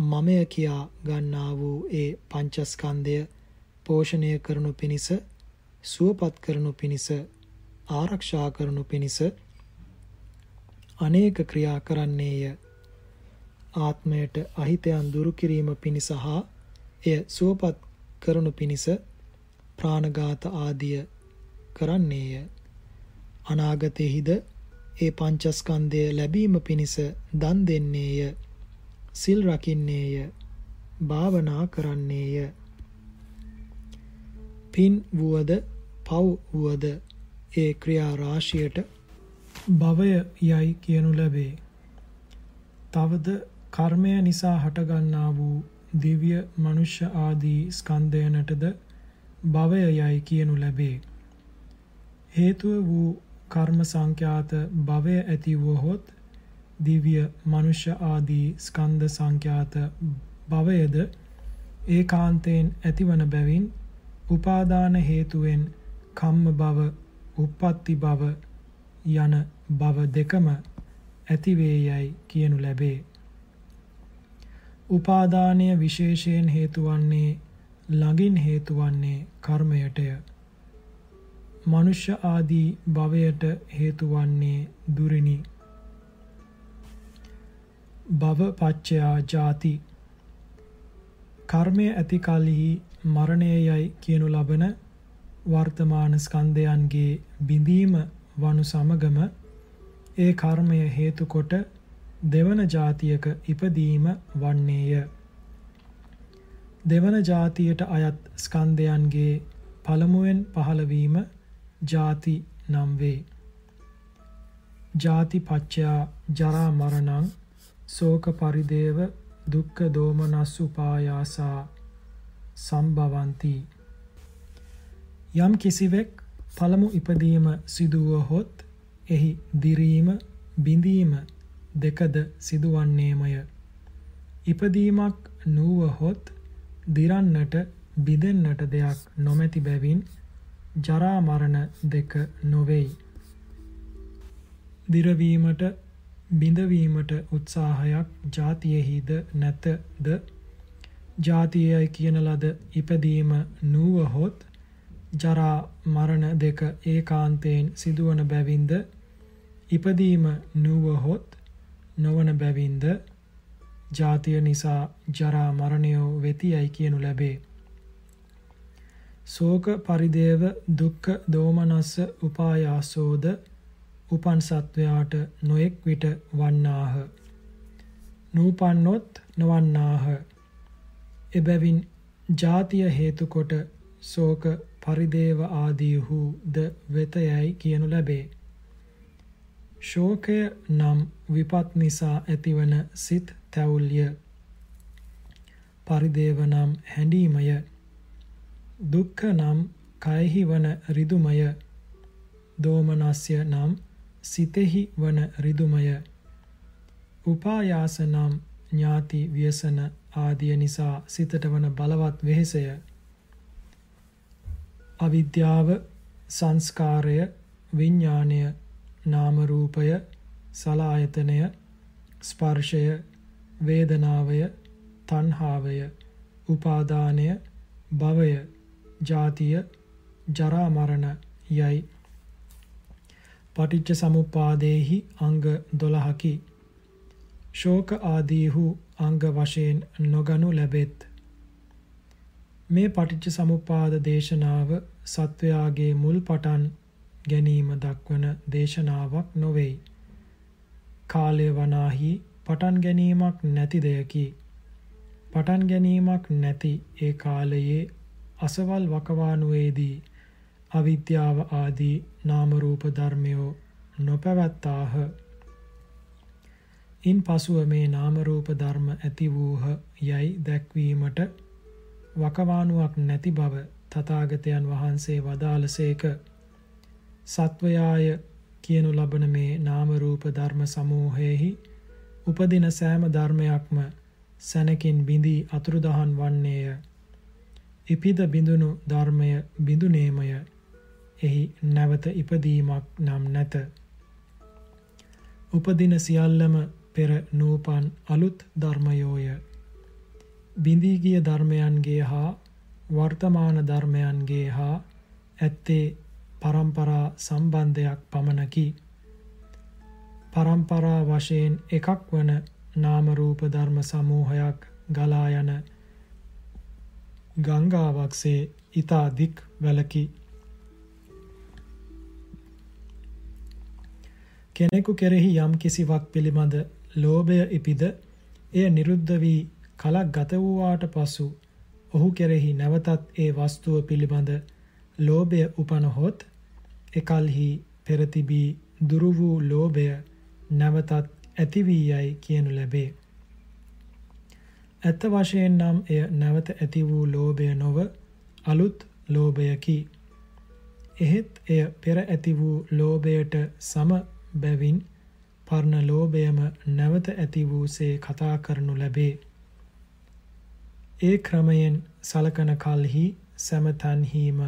මමය කියා ගන්නා වූ ඒ පංචස්කන්ධය පෝෂණය කරනු පිණිස සුවපත් කරනු පිණිස ආරක්ෂා කරනු පිණිස අනේක ක්‍රියා කරන්නේය. ආත්මයට අහිතයන් දුරු කිරීම පිණිස හා එය සුවපත් කරනු පිණිස ප්‍රාණඝාත ආදිය කරන්නේය. අනාගතයේහිද ඒ පංචස්කන්ධය ලැබීම පිණිස දන් දෙන්නේය. සිල් රකින්නේය භාවනා කරන්නේය. පින් වුවද පව් වුවද ඒ ක්‍රියා රාශියට භවය යයි කියනු ලැබේ. තවද කර්මය නිසා හටගන්නා වූ දිව්‍ය මනුෂ්‍ය ආදී ස්කන්ධයනටද භවය යයි කියනු ලැබේ. හේතුව වූ කර්ම සංඛ්‍යාත භවය ඇති වුවහොත් දිව්‍ය මනුෂ්‍ය ආදී ස්කන්ධ සංඛ්‍යාත භවයද ඒකාන්තයෙන් ඇතිවන බැවින් උපාදාන හේතුවෙන් කම්ම භව උප්පත්ති භව යන භව දෙකම ඇතිවේයයි කියනු ලැබේ. උපාදානය විශේෂයෙන් හේතු වන්නේ ළඟින් හේතු වන්නේ කර්මයටය. මනුෂ්‍ය ආදී භවයට හේතු වන්නේ දුරිනි. භව පච්චයා ජාති කර්මය ඇති කලෙහි මරණය යයි කියනු ලබන වර්තමාන ස්කන්ධයන්ගේ බිඳීම වනු සමගම ඒ කර්මය හේතු කොට දෙවන ජාතියක ඉපදීම වන්නේය. දෙවන ජාතියට අයත් ස්කන්ධයන්ගේ පළමුවෙන් පහළවීම ජාති නම් වේ. ජාති පච්චයා ජරා මරණං සෝක පරිදේව දුක්ඛ දෝමනස්සුපායාසා සම්භවಂತಿ. යම් කිසිවෙක් පළමු ඉපදීම සිදුවහොත් එහි දිරීම බිඳීම දෙකද සිදුවන්නේමය. ඉපදීමක් නුවහොත් දිරන්නට බිඳෙන්නට දෙයක් නොමැති බැවින් ජරා මරණ දෙක නොවේයි. දිරවීමට බිඳවීමට උත්සාහයක් ජාතියෙහිද නැතද ජාතියයි කියන ලද ඉපදීම නුවහොත් ජරා මරණ දෙක ඒකාන්තයෙන් සිදුවන බැවින්ද ඉපදීම නුවහොත් නොවන බැවින්ද ජාතිය නිසා ජරා මරණයෝ වෙතියයි කියනු ලැබේ. ශෝක පරිදේව දුක්ඛ දෝමනස්ස උපායාසෝද උපන් සත්වයාට නොඑක් විට වන්නාහ. නූපන්නොත් නොවන්නාහ. එබැවින් ජාතිය හේතු කොට ශෝක පරිදේව ආදීහු ද වෙතයයි කියනු ලැබේ. ශෝකය නම් විපත් නිසා ඇතිවන සිත් තැවුල්ය. පරිදේව නම් හැඬීමය. දුක්ඛ නම් කයෙහි වන රිදුමය. දෝමනස්ය නම් සිතෙහි වන රිදුමය. උපායාස නම් ඥාති ව්‍යසන ආදිය නිසා සිතට වන බලවත් වෙහෙසය. අවිද්‍යාව සංස්කාරය විඥාණය නාම රූපය සලායතනය ස්පර්ශය වේදනාවය තණ්හාවය උපාදානය භවය ජාතිය ජරා මරණ යයි. පටිච්ච සමුප්පාදේහි අංග 12කි. ශෝක ආදීහු අංග වශයෙන් නොගනු ලැබෙත්. මේ පටිච්ච සමුප්පාද දේශනාව සත්වයාගේ මුල් පටන් ගැනීම දක්වන දේශනාවක් නොවේයි. කාලය වනාහි පටන් ගැනීමක් නැති දෙයකි. පටන් ගැනීමක් නැති ඒ කාලයේ අසවල් වකවානුවේදී අවිද්‍යාව ආදී නාම රූප ධර්මයෝ නොපැවැත්තාහ. ඉන් පසුව මේ නාම රූප ධර්ම ඇති වූහ යයි දැක්වීමට වකවානුවක් නැති බව තථාගතයන් වහන්සේ වදාළසේක. සත්වයාය කියනු ලබන මේ නාම රූප ධර්ම සමූහයෙහි උපදින සෑම ධර්මයක්ම සැනකින් බිඳී අතුරුදහන් වන්නේය. ඉපිද බිඳුණු ධර්මය බිඳුනේමය එහි නැවත ඉපදීමක් නම් නැත. උපදින සියල්ලම පෙර නූපන් අලුත් ධර්මයෝය. බිඳීගිය ධර්මයන්ගේ හා වර්තමාන ධර්මයන්ගේ හා ඇත්තේ පරම්පරා සම්බන්ධයක් පමණකි. පරම්පරා වශයෙන් එකක් වන නාමරූප ධර්ම සමූහයක් ගලා යන ගංගාවක්සේ ඉතා දික් වැලකි කෙනෙකු කෙරෙහි යම් කිසිවක් පිළිබඳ ලෝභය ඉපිද එය නිරුද්ධ වී කලක් ගත වූාට පසු ඔහු කෙරෙහි නැවතත් ඒ වස්තුව පිළිබඳ ලෝභය උපනහොත් එකල්හි පෙර තිබී දුරු වූ ලෝභය නැවතත් ඇති වී යයි කියනු ලැබේ. ඇත්ත වශයෙන් නම් එය නැවත ඇති වූ ලෝභය නොව අලුත් ලෝභයකි. එහෙත් එය පෙර ඇති වූ ලෝභයට සම බැවින් පරණ ලෝභයම නැවත ඇති වූසේ කතා කරනු ලැබේ. ඒ ක්‍රමයෙන් සලකන කල්හි සැමතන්හිම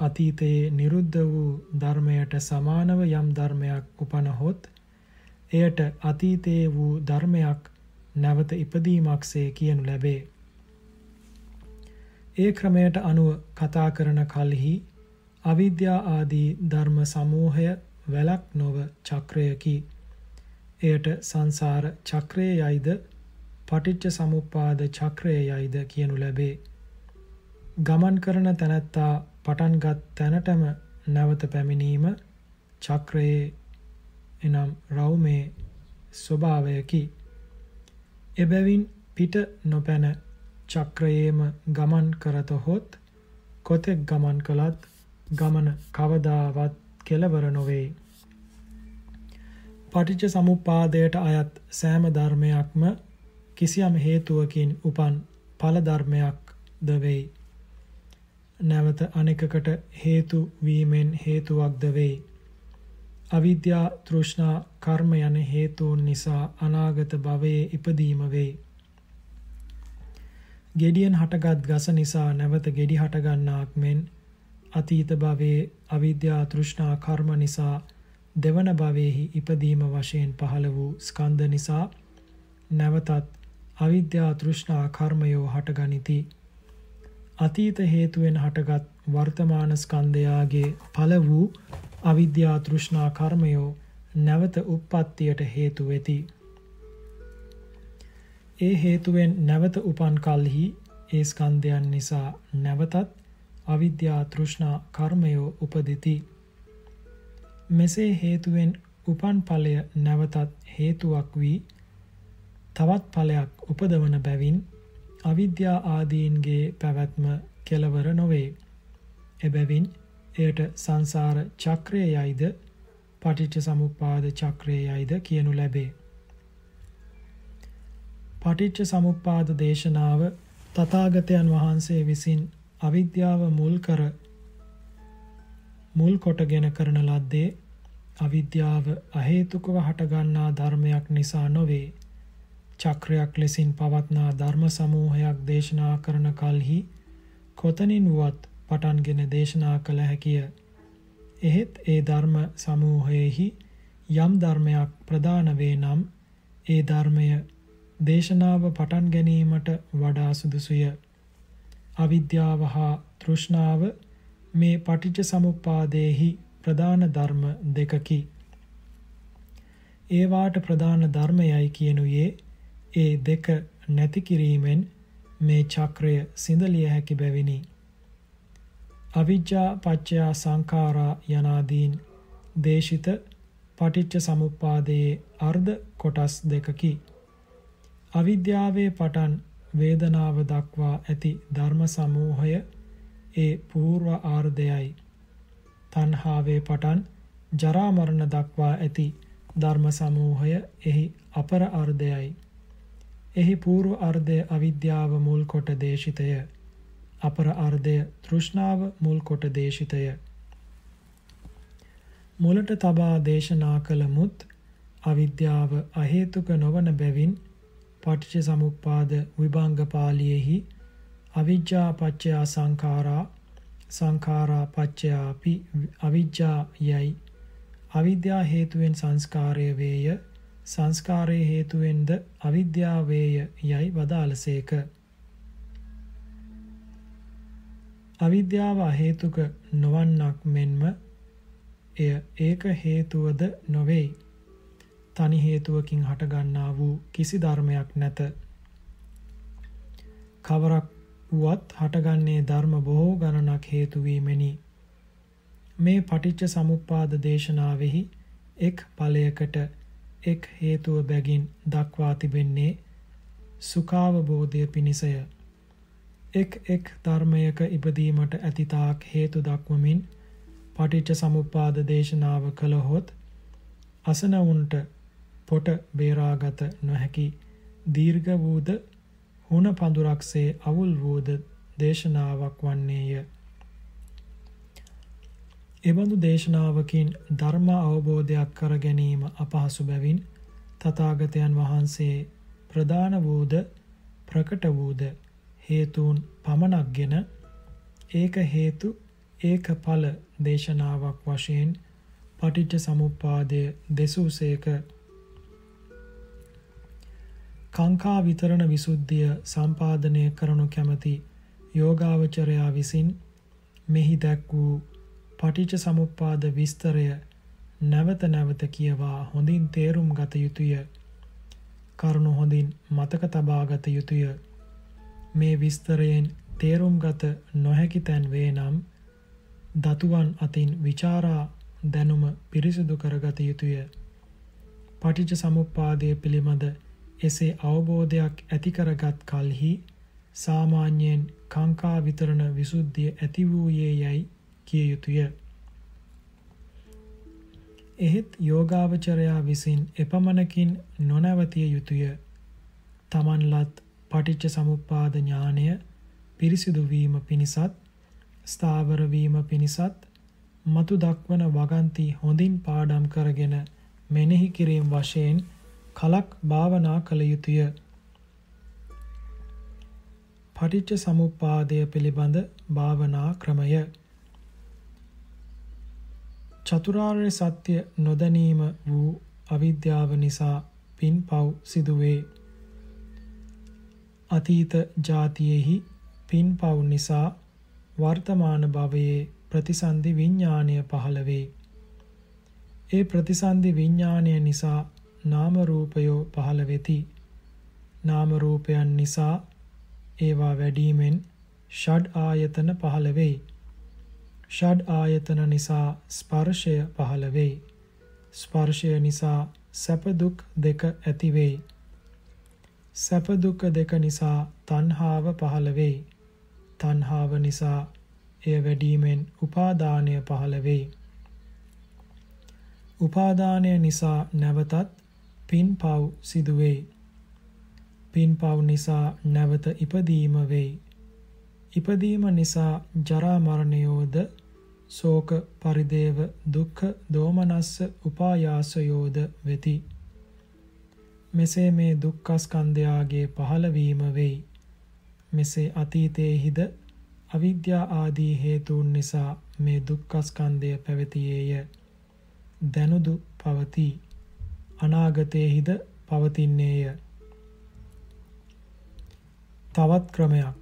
අතීතයේ නිරුද්ධ වූ ධර්මයට සමානව යම් ධර්මයක් උපනහොත් එයට අතීතයේ වූ ධර්මයක් නැවත ඉපදීමක්සේ කියනු ලැබේ. ඒ ක්‍රමයට අනුව කතා කරන කල්හි අවිද්‍යා ආදී ධර්ම සමූහය වැලක් නොව චක්‍රයකි. එයට සංසාර චක්‍රයයිද පටිච්ච සමුප්පාද චක්‍රයයිද කියනු ලැබේ. ගමන් කරන තැනැත්තා පටන්ගත් තැනටම නැවත පැමිණීම චක්‍රයේ එනම් රවුමේ ස්වභාවයකි. එබැවින් පිට නොපැන චක්‍රයේම ගමන් කරතහොත් කොතෙක් ගමන් කළත් ගමන කවදාවත් කෙලවර නොවේ. පටිච්ච සමුප්පාදයට අයත් සෑම ධර්මයක්ම කිසියම් හේතුවකින් උපන් ඵල ධර්මයක් ද වෙයි. නැවත අනෙකකට හේතු වීමෙන් හේතුවක්ද වෙයි. අවිද්‍යා තෘෂ්ණා කර්ම යන හේතුන් නිසා අනාගත භවයේ ඉපදීම වෙයි. ගෙඩියෙන් හටගත් ගස නිසා නැවත ගෙඩි හටගන්නාක් මෙන් අතීත භවයේ අවිද්‍යා තෘෂ්ණා කර්ම නිසා දෙවන භවයේහි ඉපදීම වශයෙන් පහළ වූ ස්කන්ධ නිසා නැවතත් අවිද්‍යා තෘෂ්ණා කර්මයෝ හටගනිති. අතීත හේතුවෙන් හටගත් වර්තමාන ස්කන්ධයාගේ ඵල වූ අවිද්‍යා තෘෂ්ණා කර්මයෝ නැවත උප්පත්තියට හේතු වෙති. ඒ හේතුවෙන් නැවත උපන් කල්හි ඒ ස්කන්ධයන් නිසා නැවතත් අවිද්‍යා තෘෂ්ණා කර්මයෝ උපදිති. මෙසේ හේතුවෙන් උපන් ඵලය නැවතත් හේතුවක් වී තවත් ඵලයක් උපදවන බැවින් අවිද්‍යා ආදීන්ගේ පැවැත්ම කෙලවර නොවේ. එබැවින් එයට සංසාර චක්‍රයයිද පටිච්ච සමුප්පාද චක්‍රයයිද කියනු ලැබේ. පටිච්ච සමුප්පාද දේශනාව තථාගතයන් වහන්සේ විසින් අවිද්‍යාව මුල් කර මුල් කොටගෙන කරන ලද්දේ අවිද්‍යාව අහේතුකව හටගන්නා ධර්මයක් නිසා නොවේ. චක්‍රයක් ලෙසින් පවත්නා ධර්ම සමූහයක් දේශනා කරන කල්හි කොතනින් වුවත් පටන්ගෙන දේශනා කළ හැකිය. එහෙත් ඒ ධර්ම සමූහයෙහි යම් ධර්මයක් ප්‍රධාන වේ නම් ඒ ධර්මය දේශනාව පටන් ගැනීමට වඩා සුදුසුය. අවිද්‍යාව හා තෘෂ්ණාව මේ පටිච්ච සමුප්පාදයේහි ප්‍රධාන ධර්ම දෙකකි. ඒවාට ප්‍රධාන ධර්මයයි කියනුයේ ඒ දෙක නැති කිරීමෙන් මේ චක්‍රය සිඳලිය හැකි බැවිනි. අවිජ්ජා පච්චයා සංඛාරා යනාදීන් දේශිත පටිච්ච සමුප්පාදයේ අර්ධ කොටස් දෙකකි. අවිද්‍යාවේ පටන් වේදනාව දක්වා ඇති ධර්ම සමූහය ඒ පූර්ව ආර්ධයයි. තන්හාවේ පටන් ජරාමරණ දක්වා ඇති ධර්ම සමූහය එහි අපර අර්ධයයි. එහි පූර්ව අර්ධය අවිද්‍යාව මුල් කොට දේශිතය. අපර අර්ධය තෘෂ්ණාව මුල් කොට දේශිතය. මුලට තබා දේශනා කළ මුත් අවිද්‍යාව අහේතුක නොවන බැවින් පටිච්ච සමුප්පාද විභංග පාළියේහි අවිජ්ජා පච්චයා සංඛාරා සංඛාරා පච්චයාපි අවිජ්ජා යයි අවිද්‍යා හේතුවෙන් සංස්කාරය වේය සංස්කාරයේ හේතුවෙන්ද අවිද්‍යාවේය යයි වදාළසේක. අවිද්‍යාව හේතුක නොවන්නක් මෙන්ම එය ඒක හේතුවද නොවේයි. තනි හේතුවකින් හටගන්නා වූ කිසි ධර්මයක් නැත. කවරක් වුවත් හටගන්නේ ධර්ම බොහෝ ගණනක් හේතු වීමෙනි. මේ පටිච්ච සමුප්පාද දේශනාවෙහි එක් ඵලයකට එක් හේතුව බැගින් දක්වා තිබෙන්නේ සුඛාවබෝධය පිණිසය. එක් එක් ධර්මයක ඉපදීමට ඇතිතාක් හේතු දක්වමින් පටිච්ච සමුප්පාද දේශනාව කළහොත් අසනවුන්ට පොට බේරාගත නොහැකි දීර්ඝ වූද හුණ පඳුරක්සේ අවුල් වූද දේශනාවක් වන්නේය. එබඳු දේශනාවකින් ධර්ම අවබෝධයක් කර ගැනීම අපහසු බැවින් තථාගතයන් වහන්සේ ප්‍රදාන වූද ප්‍රකට වූද හේතුන් පමණක්ගෙන ඒක හේතු ඒක ඵල දේශනාවක් වශයෙන් පටිච්ච සමුප්පාදය දෙසූසේක කාංකා විතරණ විසුද්ධිය සම්පාදනය කරනු කැමැති යෝගාවචරයා විසින් මෙහි දැක් වූ පටිච්ච සමුප්පාද විස්තරය නැවත නැවත කියවා හොඳින් තේරුම් ගත යුතුය. කරුණු හොඳින් මතක තබා ගත යුතුය. මේ විස්තරයෙන් තේරුම් ගත නොහැකි තැන් වේ නම් දතුවන් අතින් ਵਿਚාරා දැනුම පිරිසිදු කරගත යුතුය. පටිච්ච සමුප්පාදය පිළිබඳ එසේ අවබෝධයක් ඇති කරගත් කලෙහි සාමාන්‍යයෙන් කාංකා විතරණ විසුද්ධිය ඇති වූයේ යයි කිය යුතුය. එහෙත් යෝගාවචරයා විසින් එපමණකින් නොනවතිය යුතුය. තමන්ලත් පටිච්ච සමුප්පාද ඥානය පිරිසිදු වීම පිණිසත් ස්ථාවර වීම පිණිසත් මතු දක්වන වගන්ති හොඳින් පාඩම් කරගෙන මෙනෙහි කිරීම වශයෙන් කලක් භාවනා කළ යුතුය. පටිච්ච සමුප්පාදය පිළිබඳ භාවනා ක්‍රමය චතුරාර්ය සත්‍ය නොදැනීම වූ අවිද්‍යාව නිසා පින් පව් සිදුවේ. අතීත જાතියෙහි පින් පව් නිසා වර්තමාන භවයේ ප්‍රතිසන්දි විඥාණය පහළ වේ. ඒ ප්‍රතිසන්දි විඥාණය නිසා නාම රූපයෝ පහළ වෙති. නාම රූපයන් නිසා ඒවා වැඩිමෙන් ෂඩ් ආයතන පහළ වෙයි. ෂඩ් ආයතන නිසා ස්පර්ශය පහළ වෙයි. ස්පර්ශය නිසා සැප දුක් දෙක ඇති වෙයි. සැප දුක් දෙක නිසා තණ්හාව පහළ වෙයි. තණ්හාව නිසා එය වැඩිමෙන් උපාදානය පහළ වෙයි. උපාදානය නිසා නැවතත් පින්පව් සිදු වෙයි. පින්පව් නිසා නැවත ඉපදීම වෙයි. ඉපදීම නිසා ජරා මරණයෝද ශෝක පරිදේව දුක්ඛ දෝමනස්ස උපායාසයෝද වෙති. මෙසේ මේ දුක්ඛස්කන්ධයාගේ පහළවීම වෙයි. මෙසේ අතීතයේහිද අවිද්‍යා ආදී හේතුන් නිසා මේ දුක්ඛස්කන්ධය පැවතියේය. දැනුදු පවති. අනාගතයේහිද පවතින්නේය. තවත් ක්‍රමයක්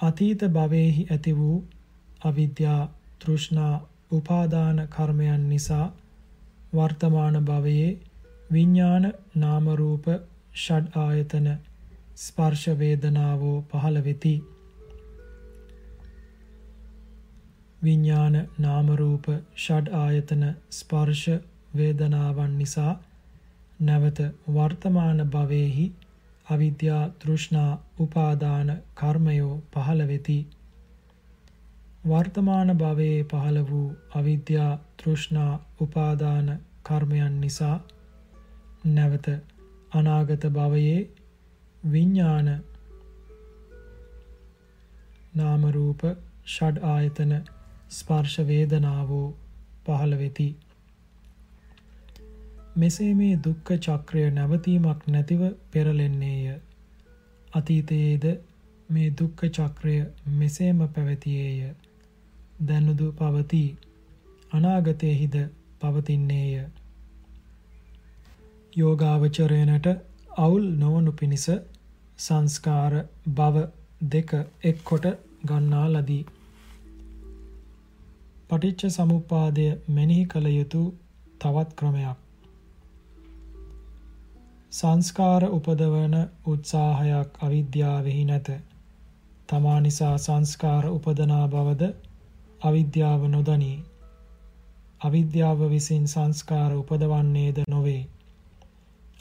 අතීත භවයේහි ඇති වූ අවිද්‍යා තෘෂ්ණා උපාදාන කර්මයන් නිසා වර්තමාන භවයේ විඥාන නාම රූප ෂඩ් ආයතන ස්පර්ශ වේදනාවෝ පහළ වෙති විඥාන නාම රූප ෂඩ් ආයතන ස්පර්ශ වේදනාවන් නිසා නැවත වර්තමාන භවයේහි අවිද්‍යා තෘෂ්ණා උපාදාන කර්මයෝ පහළ වෙති. වර්තමාන භවයේ පහළ වූ අවිද්‍යා තෘෂ්ණා උපාදාන කර්මයන් නිසා නැවත අනාගත භවයේ විඥාන නාම රූප ෂඩ් ආයතන ස්පර්ශ වේදනාවෝ පහළ වෙති. මෙසේ මේ දුක්ඛ චක්‍රය නැවතීමක් නැතිව පෙරලෙන්නේය. අතීතයේද මේ දුක්ඛ චක්‍රය මෙසේම පැවතියේය. දැනුදු පවතී. අනාගතයේහිද පවතින්නේය. යෝගාවචරයනට අවුල් නොවනු පිණිස සංස්කාර භව දෙක එක්කොට ගන්නා ලදී. පටිච්ච සමුප්පාදය මෙනෙහි කළ යුතු තවත් ක්‍රමයක්. සංස්කාර උපදවන උත්සාහයක් අවිද්‍යාවෙහි නැත. තමා නිසා සංස්කාර උපදනා බවද අවිද්‍යාව නොදනී. අවිද්‍යාව විසින් සංස්කාර උපදවන්නේද නොවේ.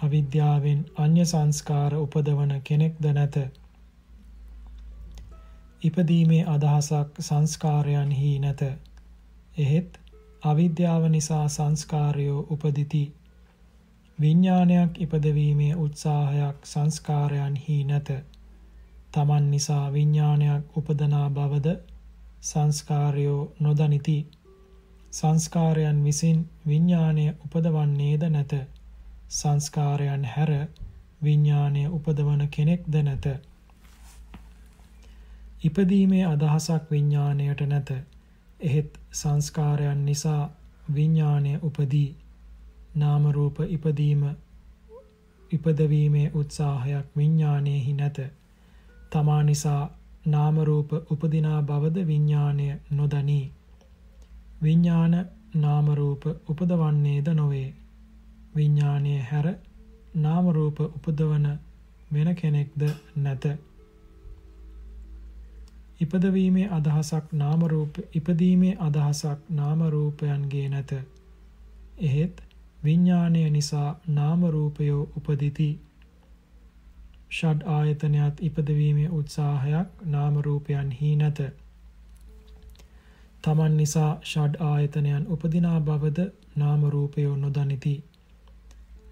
අවිද්‍යාවෙන් අන්‍ය සංස්කාර උපදවන කෙනෙක්ද නැත. ඉපදීමේ අදහසක් සංස්කාරයන්හි නැත. එහෙත් අවිද්‍යාව නිසා සංස්කාරයෝ උපදිති. විඥානයක් ඉපදවීමේ උත්සාහයක් සංස්කාරයන්හි නැත. තමන් නිසා විඥානයක් උපදනා බවද සංස්කාරයෝ නොදනිති. සංස්කාරයන් විසින් විඥානය උපදවන්නේද නැත. සංස්කාරයන් හැර විඥානය උපදවන කෙනෙක්ද නැත. ඉපදීමේ අදහසක් විඥාණයට නැත. එහෙත් සංස්කාරයන් නිසා විඥාණය උපදී. නාම රූප ඉපදීම ඉපදවීමේ උත්සාහයක් විඥානයේහි නැත. තමා නිසා නාම රූප උපදිනා බවද විඥානය නොදනී. විඥාන නාම රූප උපදවන්නේද නොවේ. විඥානය හැර නාම රූප උපදවන වෙන කෙනෙක්ද නැත. ඉපදවීමේ අදහසක් නාම රූප ඉපදීමේ අදහසක් නාම රූපයන්ගේ නැත. එහෙත් විඥාණය නිසා නාම රූපයෝ උපදිති. ෂඩ් ආයතනයත් ඉපදවීමේ උත්සාහයක් නාම රූපයන්හි නැත. තමන් නිසා ෂඩ් ආයතනයන් උපදිනා බවද නාම රූපයෝ නොදනිති.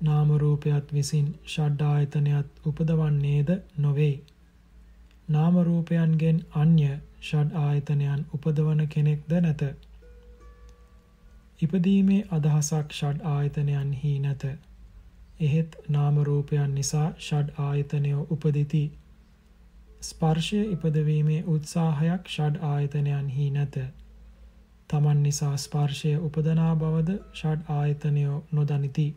නාම රූපයත් විසින් ෂඩ් ආයතනයත් උපදවන්නේද නොවේ. නාම රූපයන්ගෙන් අන්‍ය ෂඩ් ආයතනයන් උපදවන කෙනෙක්ද නැත. ඉපදීමේ අදහසක් ෂඩ් ආයතනයන්හි නැත. එහෙත් නාම රූපයන් නිසා ෂඩ් ආයතනය උපදිති. ස්පර්ශය ඉපදවීමේ උත්සාහයක් ෂඩ් ආයතනයන්හි නැත. තමන් නිසා ස්පර්ශය උපදනා බවද ෂඩ් ආයතනය නොදනිති.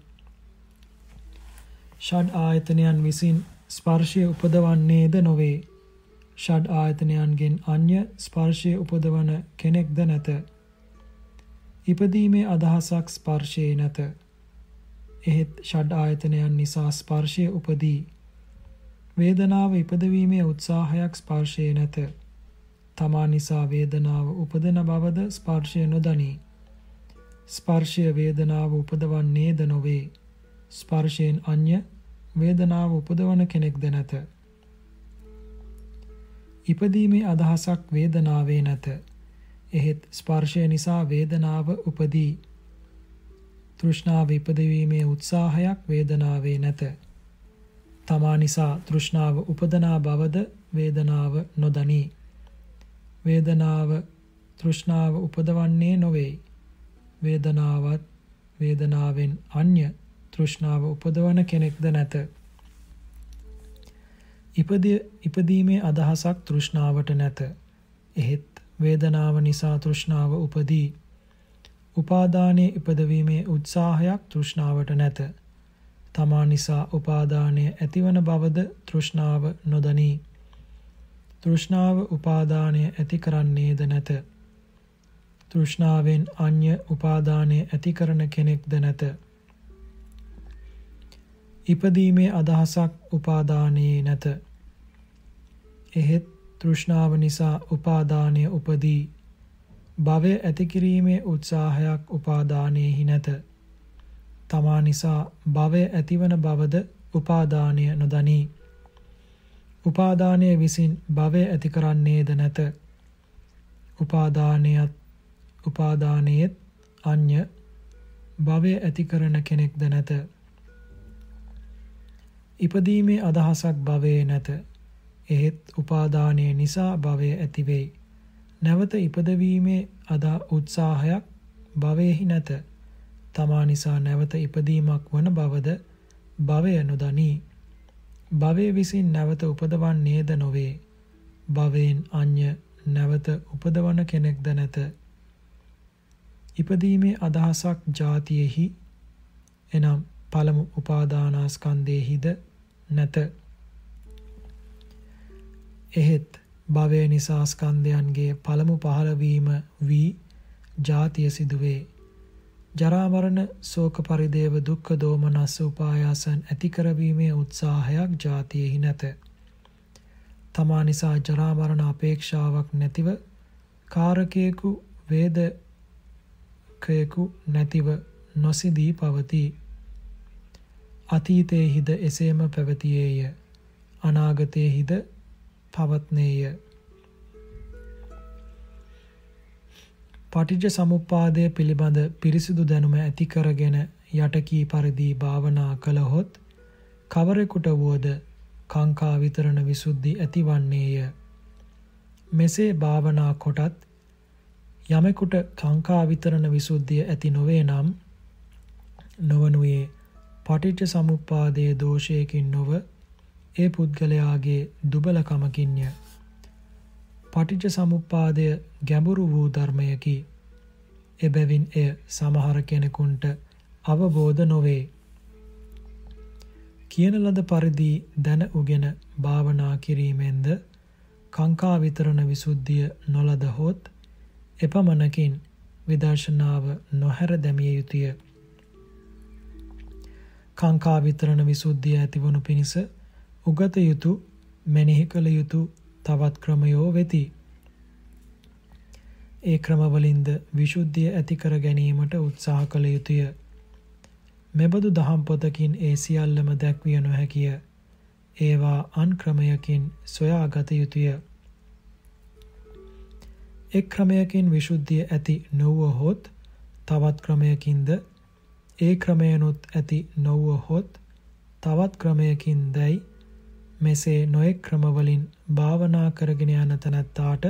ෂඩ් ආයතනයන් විසින් ස්පර්ශය උපදවන්නේද නොවේ. ෂඩ් ආයතනයන්ගෙන් අන්‍ය ස්පර්ශය උපදවන කෙනෙක්ද නැත. ඉපදීමේ අදහසක් ස්පර්ශයේ නැත. එහෙත් ෂඩ් ආයතනයන් නිසා ස්පර්ශය උපදී. වේදනාව ඉපදවීමේ උත්සාහයක් ස්පර්ශයේ නැත. තමා නිසා වේදනාව උපදන බවද ස්පර්ශය නොදනී. ස්පර්ශය වේදනාව උපදවන්නේද නොවේ. ස්පර්ශයෙන් අන්‍ය වේදනාව උපදවන කෙනෙක්ද නැත. ඉපදීමේ අදහසක් වේදනාවේ නැත. එහෙත් ස්පර්ශය නිසා වේදනාව උපදී. තෘෂ්ණාව ඉපදවීමේ උත්සාහයක් වේදනාවේ නැත. තමා නිසා තෘෂ්ණාව උපදනා බවද වේදනාව නොදනී. වේදනාව තෘෂ්ණාව උපදවන්නේ නොවේ. වේදනාවත් වේදනාවෙන් අන්‍ය තෘෂ්ණාව උපදවන කෙනෙක්ද නැත. ඉපදීමේ අදහසක් තෘෂ්ණාවට නැත. එහෙත් වේදනාව නිසා තෘෂ්ණාව උපදී. උපාදානයේ ඉපදවීමේ උත්සාහයක් තෘෂ්ණාවට නැත. තමා නිසා උපාදානය ඇතිවන බවද තෘෂ්ණාව නොදනී. තෘෂ්ණාව උපාදානය ඇති කරන්නේද නැත. තෘෂ්ණාවෙන් අන්‍ය උපාදානය ඇති කරන කෙනෙක්ද නැත. ඉපදීමේ අදහසක් උපාදානයේ නැත. එහෙත් තෘෂ්ණාව නිසා උපාදානය උපදී. භවය ඇතිකිරීමේ උත්සාහයක් උපාදානයෙහි නැත. තමා නිසා භවය ඇතිවන බවද උපාදානය නොදනී. උපාදානය විසින් භවය ඇති කරන්නේද නැත. උපාදානයත් උපාදානයේත් අන්‍ය භවය ඇති කරන කෙනෙක්ද නැත. ඉපදීමේ අදහසක් භවයේ නැත. එහෙත් උපාදානය නිසා භවය ඇතිවෙයි. නැවත ඉපදවීමේ අදා උත්සාහයක් භවයෙහි නැත. තමා නිසා නැවත ඉපදීමක් වන බවද භවය නොදනී. භවය විසින් නැවත උපදවන්නේද නොවේ. භවයෙන් අන්‍ය නැවත උපදවන කෙනෙක්ද නැත. ඉපදීමේ අදහසක් ජාතියෙහි එනම් පළමු උපාදානාස්කන්ධයෙහිද නැත. එහෙත් භවය නිසා ස්කන්ධයන්ගේ පළමු පහළවීම වී ජාතිය සිදුවේ. ජරා මරණ ශෝක පරිදේව දුක්ඛ දෝමනස්ස උපායාසන් ඇති කරවීමේ උත්සාහයක් ජාතියෙහි නැත. තමා නිසා ජරා මරණ අපේක්ෂාවක් නැතිව කාරකයෙකු වේදකයෙකු නැතිව නොසිදී පවතී. අතීතයේහිද එසේම පැවතියේය. අනාගතයේහිද පවත්නේය. පටිච්ච සමුප්පාදය පිළිබඳ පිරිසිදු දැනුම ඇති කරගෙන යටකී පරිදි භාවනා කළහොත් කවරෙකුට වුවද කාංකා විතරණ විසුද්ධි ඇතිවන්නේය. මෙසේ භාවනා කොටත් යමෙකුට කාංකා විතරණ විසුද්ධිය ඇති නොවේ නම් නොවනුයේ පටිච්ච සමුප්පාදයේ දෝෂයකින් නොව ඒ පුද්ගලයාගේ දුබලකමකින්ය. පටිච්ච සමුප්පාදය ගැඹුරු වූ ධර්මයකි. එබැවින් එය සමහර කෙනෙකුන්ට අවබෝධ නොවේ. කියන ලද පරිදි දැන උගෙන භාවනා කිරීමෙන්ද කාංකා විතරණ විසුද්ධිය නොලද හොත් එපමණකින් විදර්ශනාව නොහැර දැමිය යුතුය. කාංකා විතරණ විසුද්ධිය ඇතිවනු පිණිස උගත යුතු මෙනෙහි කළ යුතු තවත් ක්‍රමයෝ වෙති. ඒ ක්‍රමවලින්ද විශුද්ධිය ඇති කර ගැනීමට උත්සාහ කළ යුතුය. මෙබඳු දහම් පොතකින් ඒ සියල්ලම දැක්විය නොහැකිය. ඒවා අන් ක්‍රමයකින් සොයාගත යුතුය. එක් ක්‍රමයකින් විශුද්ධිය ඇති නොවුවහොත් තවත් ක්‍රමයකින්ද ඒ ක්‍රමයනුත් ඇති නොවුවහොත් තවත් ක්‍රමයකින් දැයි මෙසේ නොයෙක් ක්‍රමවලින් භාවනා කරගෙන යන තැනැත්තාට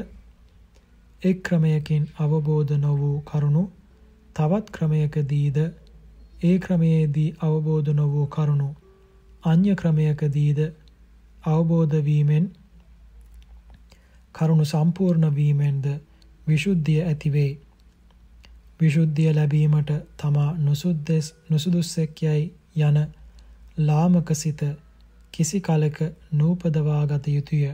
එක් ක්‍රමයකින් අවබෝධ නො වූ කරුණු තවත් ක්‍රමයකදීද ඒ ක්‍රමයේදී අවබෝධ නො වූ කරුණු අන්‍ය ක්‍රමයකදීද අවබෝධ වීමෙන් කරුණු සම්පූර්ණ වීමෙන්ද විසුද්ධිය ඇතිවේ. විශුද්ධිය ලැබීමට තමා නුසුද්දෙස් නුසුදුස්සෙක් යයි යන ලාමක සිත කිසි කලක නූපදවා ගත යුතුය.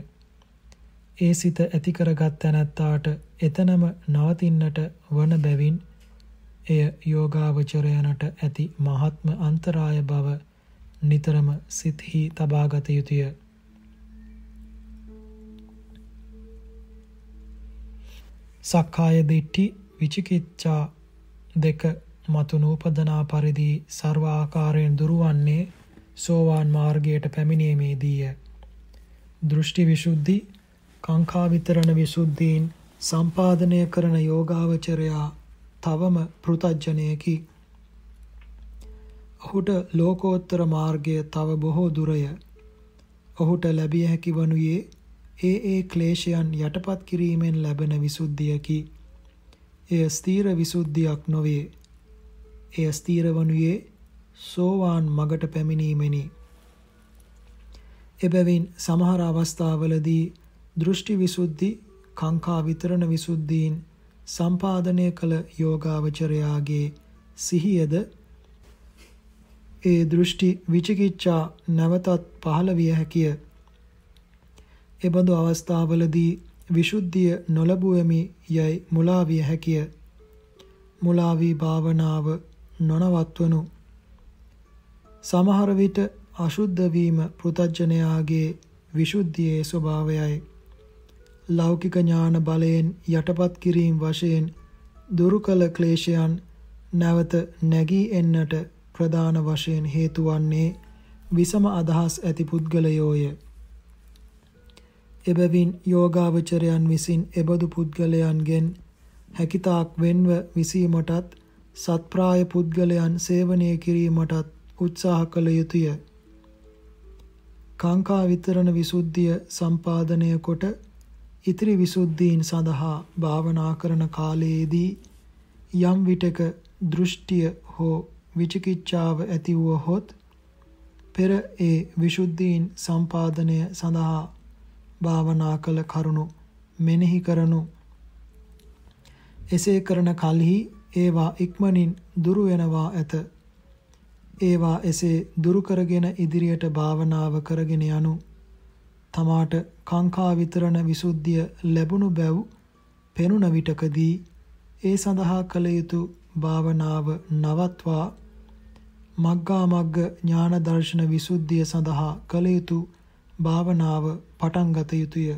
ඒ සිත ඇති කරගත් තැනැත්තාට එතනම නවතින්නට වන බැවින් එය යෝගාවචරයනට ඇති මහත්ම අන්තරාය බව නිතරම සිත්හි තබාගත යුතුය. සක්කාය දිට්ඨි විචිකිච්ඡා දෙක මතු නූපදනා පරිදි ਸਰව ආකාරයෙන් දුරවන්නේ සෝවාන් මාර්ගයට පැමිණීමේදීය. දෘෂ්ටි විසුද්ධි කාංකා විතරණ විසුද්ධීන් සම්පාදනය කරන යෝගාවචරයා තවම පෘතජ්ජනයකි. ඔහුට ලෝකෝත්තර මාර්ගය තව බොහෝ දුරය. ඔහුට ලැබිය හැකි වනුයේ ඒ ඒ ක්ලේශයන් යටපත් කිරීමෙන් ලැබෙන විසුද්ධියකි. එය ස්ථීර විසුද්ධියක් නොවේ. එය ස්ථීර වනුයේ සෝවාන් මගට පැමිණීමෙනි. එබැවින් සමහර අවස්ථාවලදී දෘෂ්ටි විසුද්ධි කාංකා විතරණ විසුද්ධීන් සම්පාදනය කළ යෝගාවචරයාගේ සිහියද ඒ දෘෂ්ටි විචිකිච්ඡා නැවතත් පහළ විය හැකිය. එබඳු අවස්ථාවලදී විසුද්ධිය නොලබුවෙමි යයි මුලා විය හැකිය. මුලා වී භාවනාව නොනවත්වනු. සමහර විට අශුද්ධ වීම පෘතජ්ජනයාගේ විසුද්ධියේ ස්වභාවයයි. ලෞකික ඥාන බලයෙන් යටපත් කිරීම වශයෙන් දුරු කළ ක්ලේශයන් නැවත නැගී එන්නට ප්‍රධාන වශයෙන් හේතු වන්නේ විසම අදහස් ඇති පුද්ගලයෝය. එබැවින් යෝගාවචරයන් විසින් එබඳු පුද්ගලයන්ගෙන් හැකිතාක් වෙන්ව විසීමටත් සත්ප්‍රාය පුද්ගලයන් සේවනය කිරීමටත් උත්සාහ කළ යුතුය. කාංකා විතරණ විසුද්ධිය සම්පාදනය කොට ඉතිරි විසුද්ධීන් සඳහා භාවනා කරන කාලයේදී යම් විටක දෘෂ්ටිය හෝ විචිකිච්ඡාව ඇති වුවහොත් පෙර ඒ විසුද්ධීන් සම්පාදනය සඳහා භාවනා කළ කරුණු මෙනෙහි කරනු එසේ කරන කලෙහි ඒවා ඉක්මනින් දුරු වෙනවා ඇත ඒවා එසේ දුරු කරගෙන ඉදිරියට භාවනාව කරගෙන යනු තමාට කාංකා විතරණ විසුද්ධිය ලැබුණු බැව් පෙනුන විටකදී ඒ සඳහා කළ යුතු භාවනාව නවත්වා මග්ගා මග්ග ඥාන දර්ශන විසුද්ධිය සඳහා කළ යුතු භාවනාව පටන් ගත යුතුය.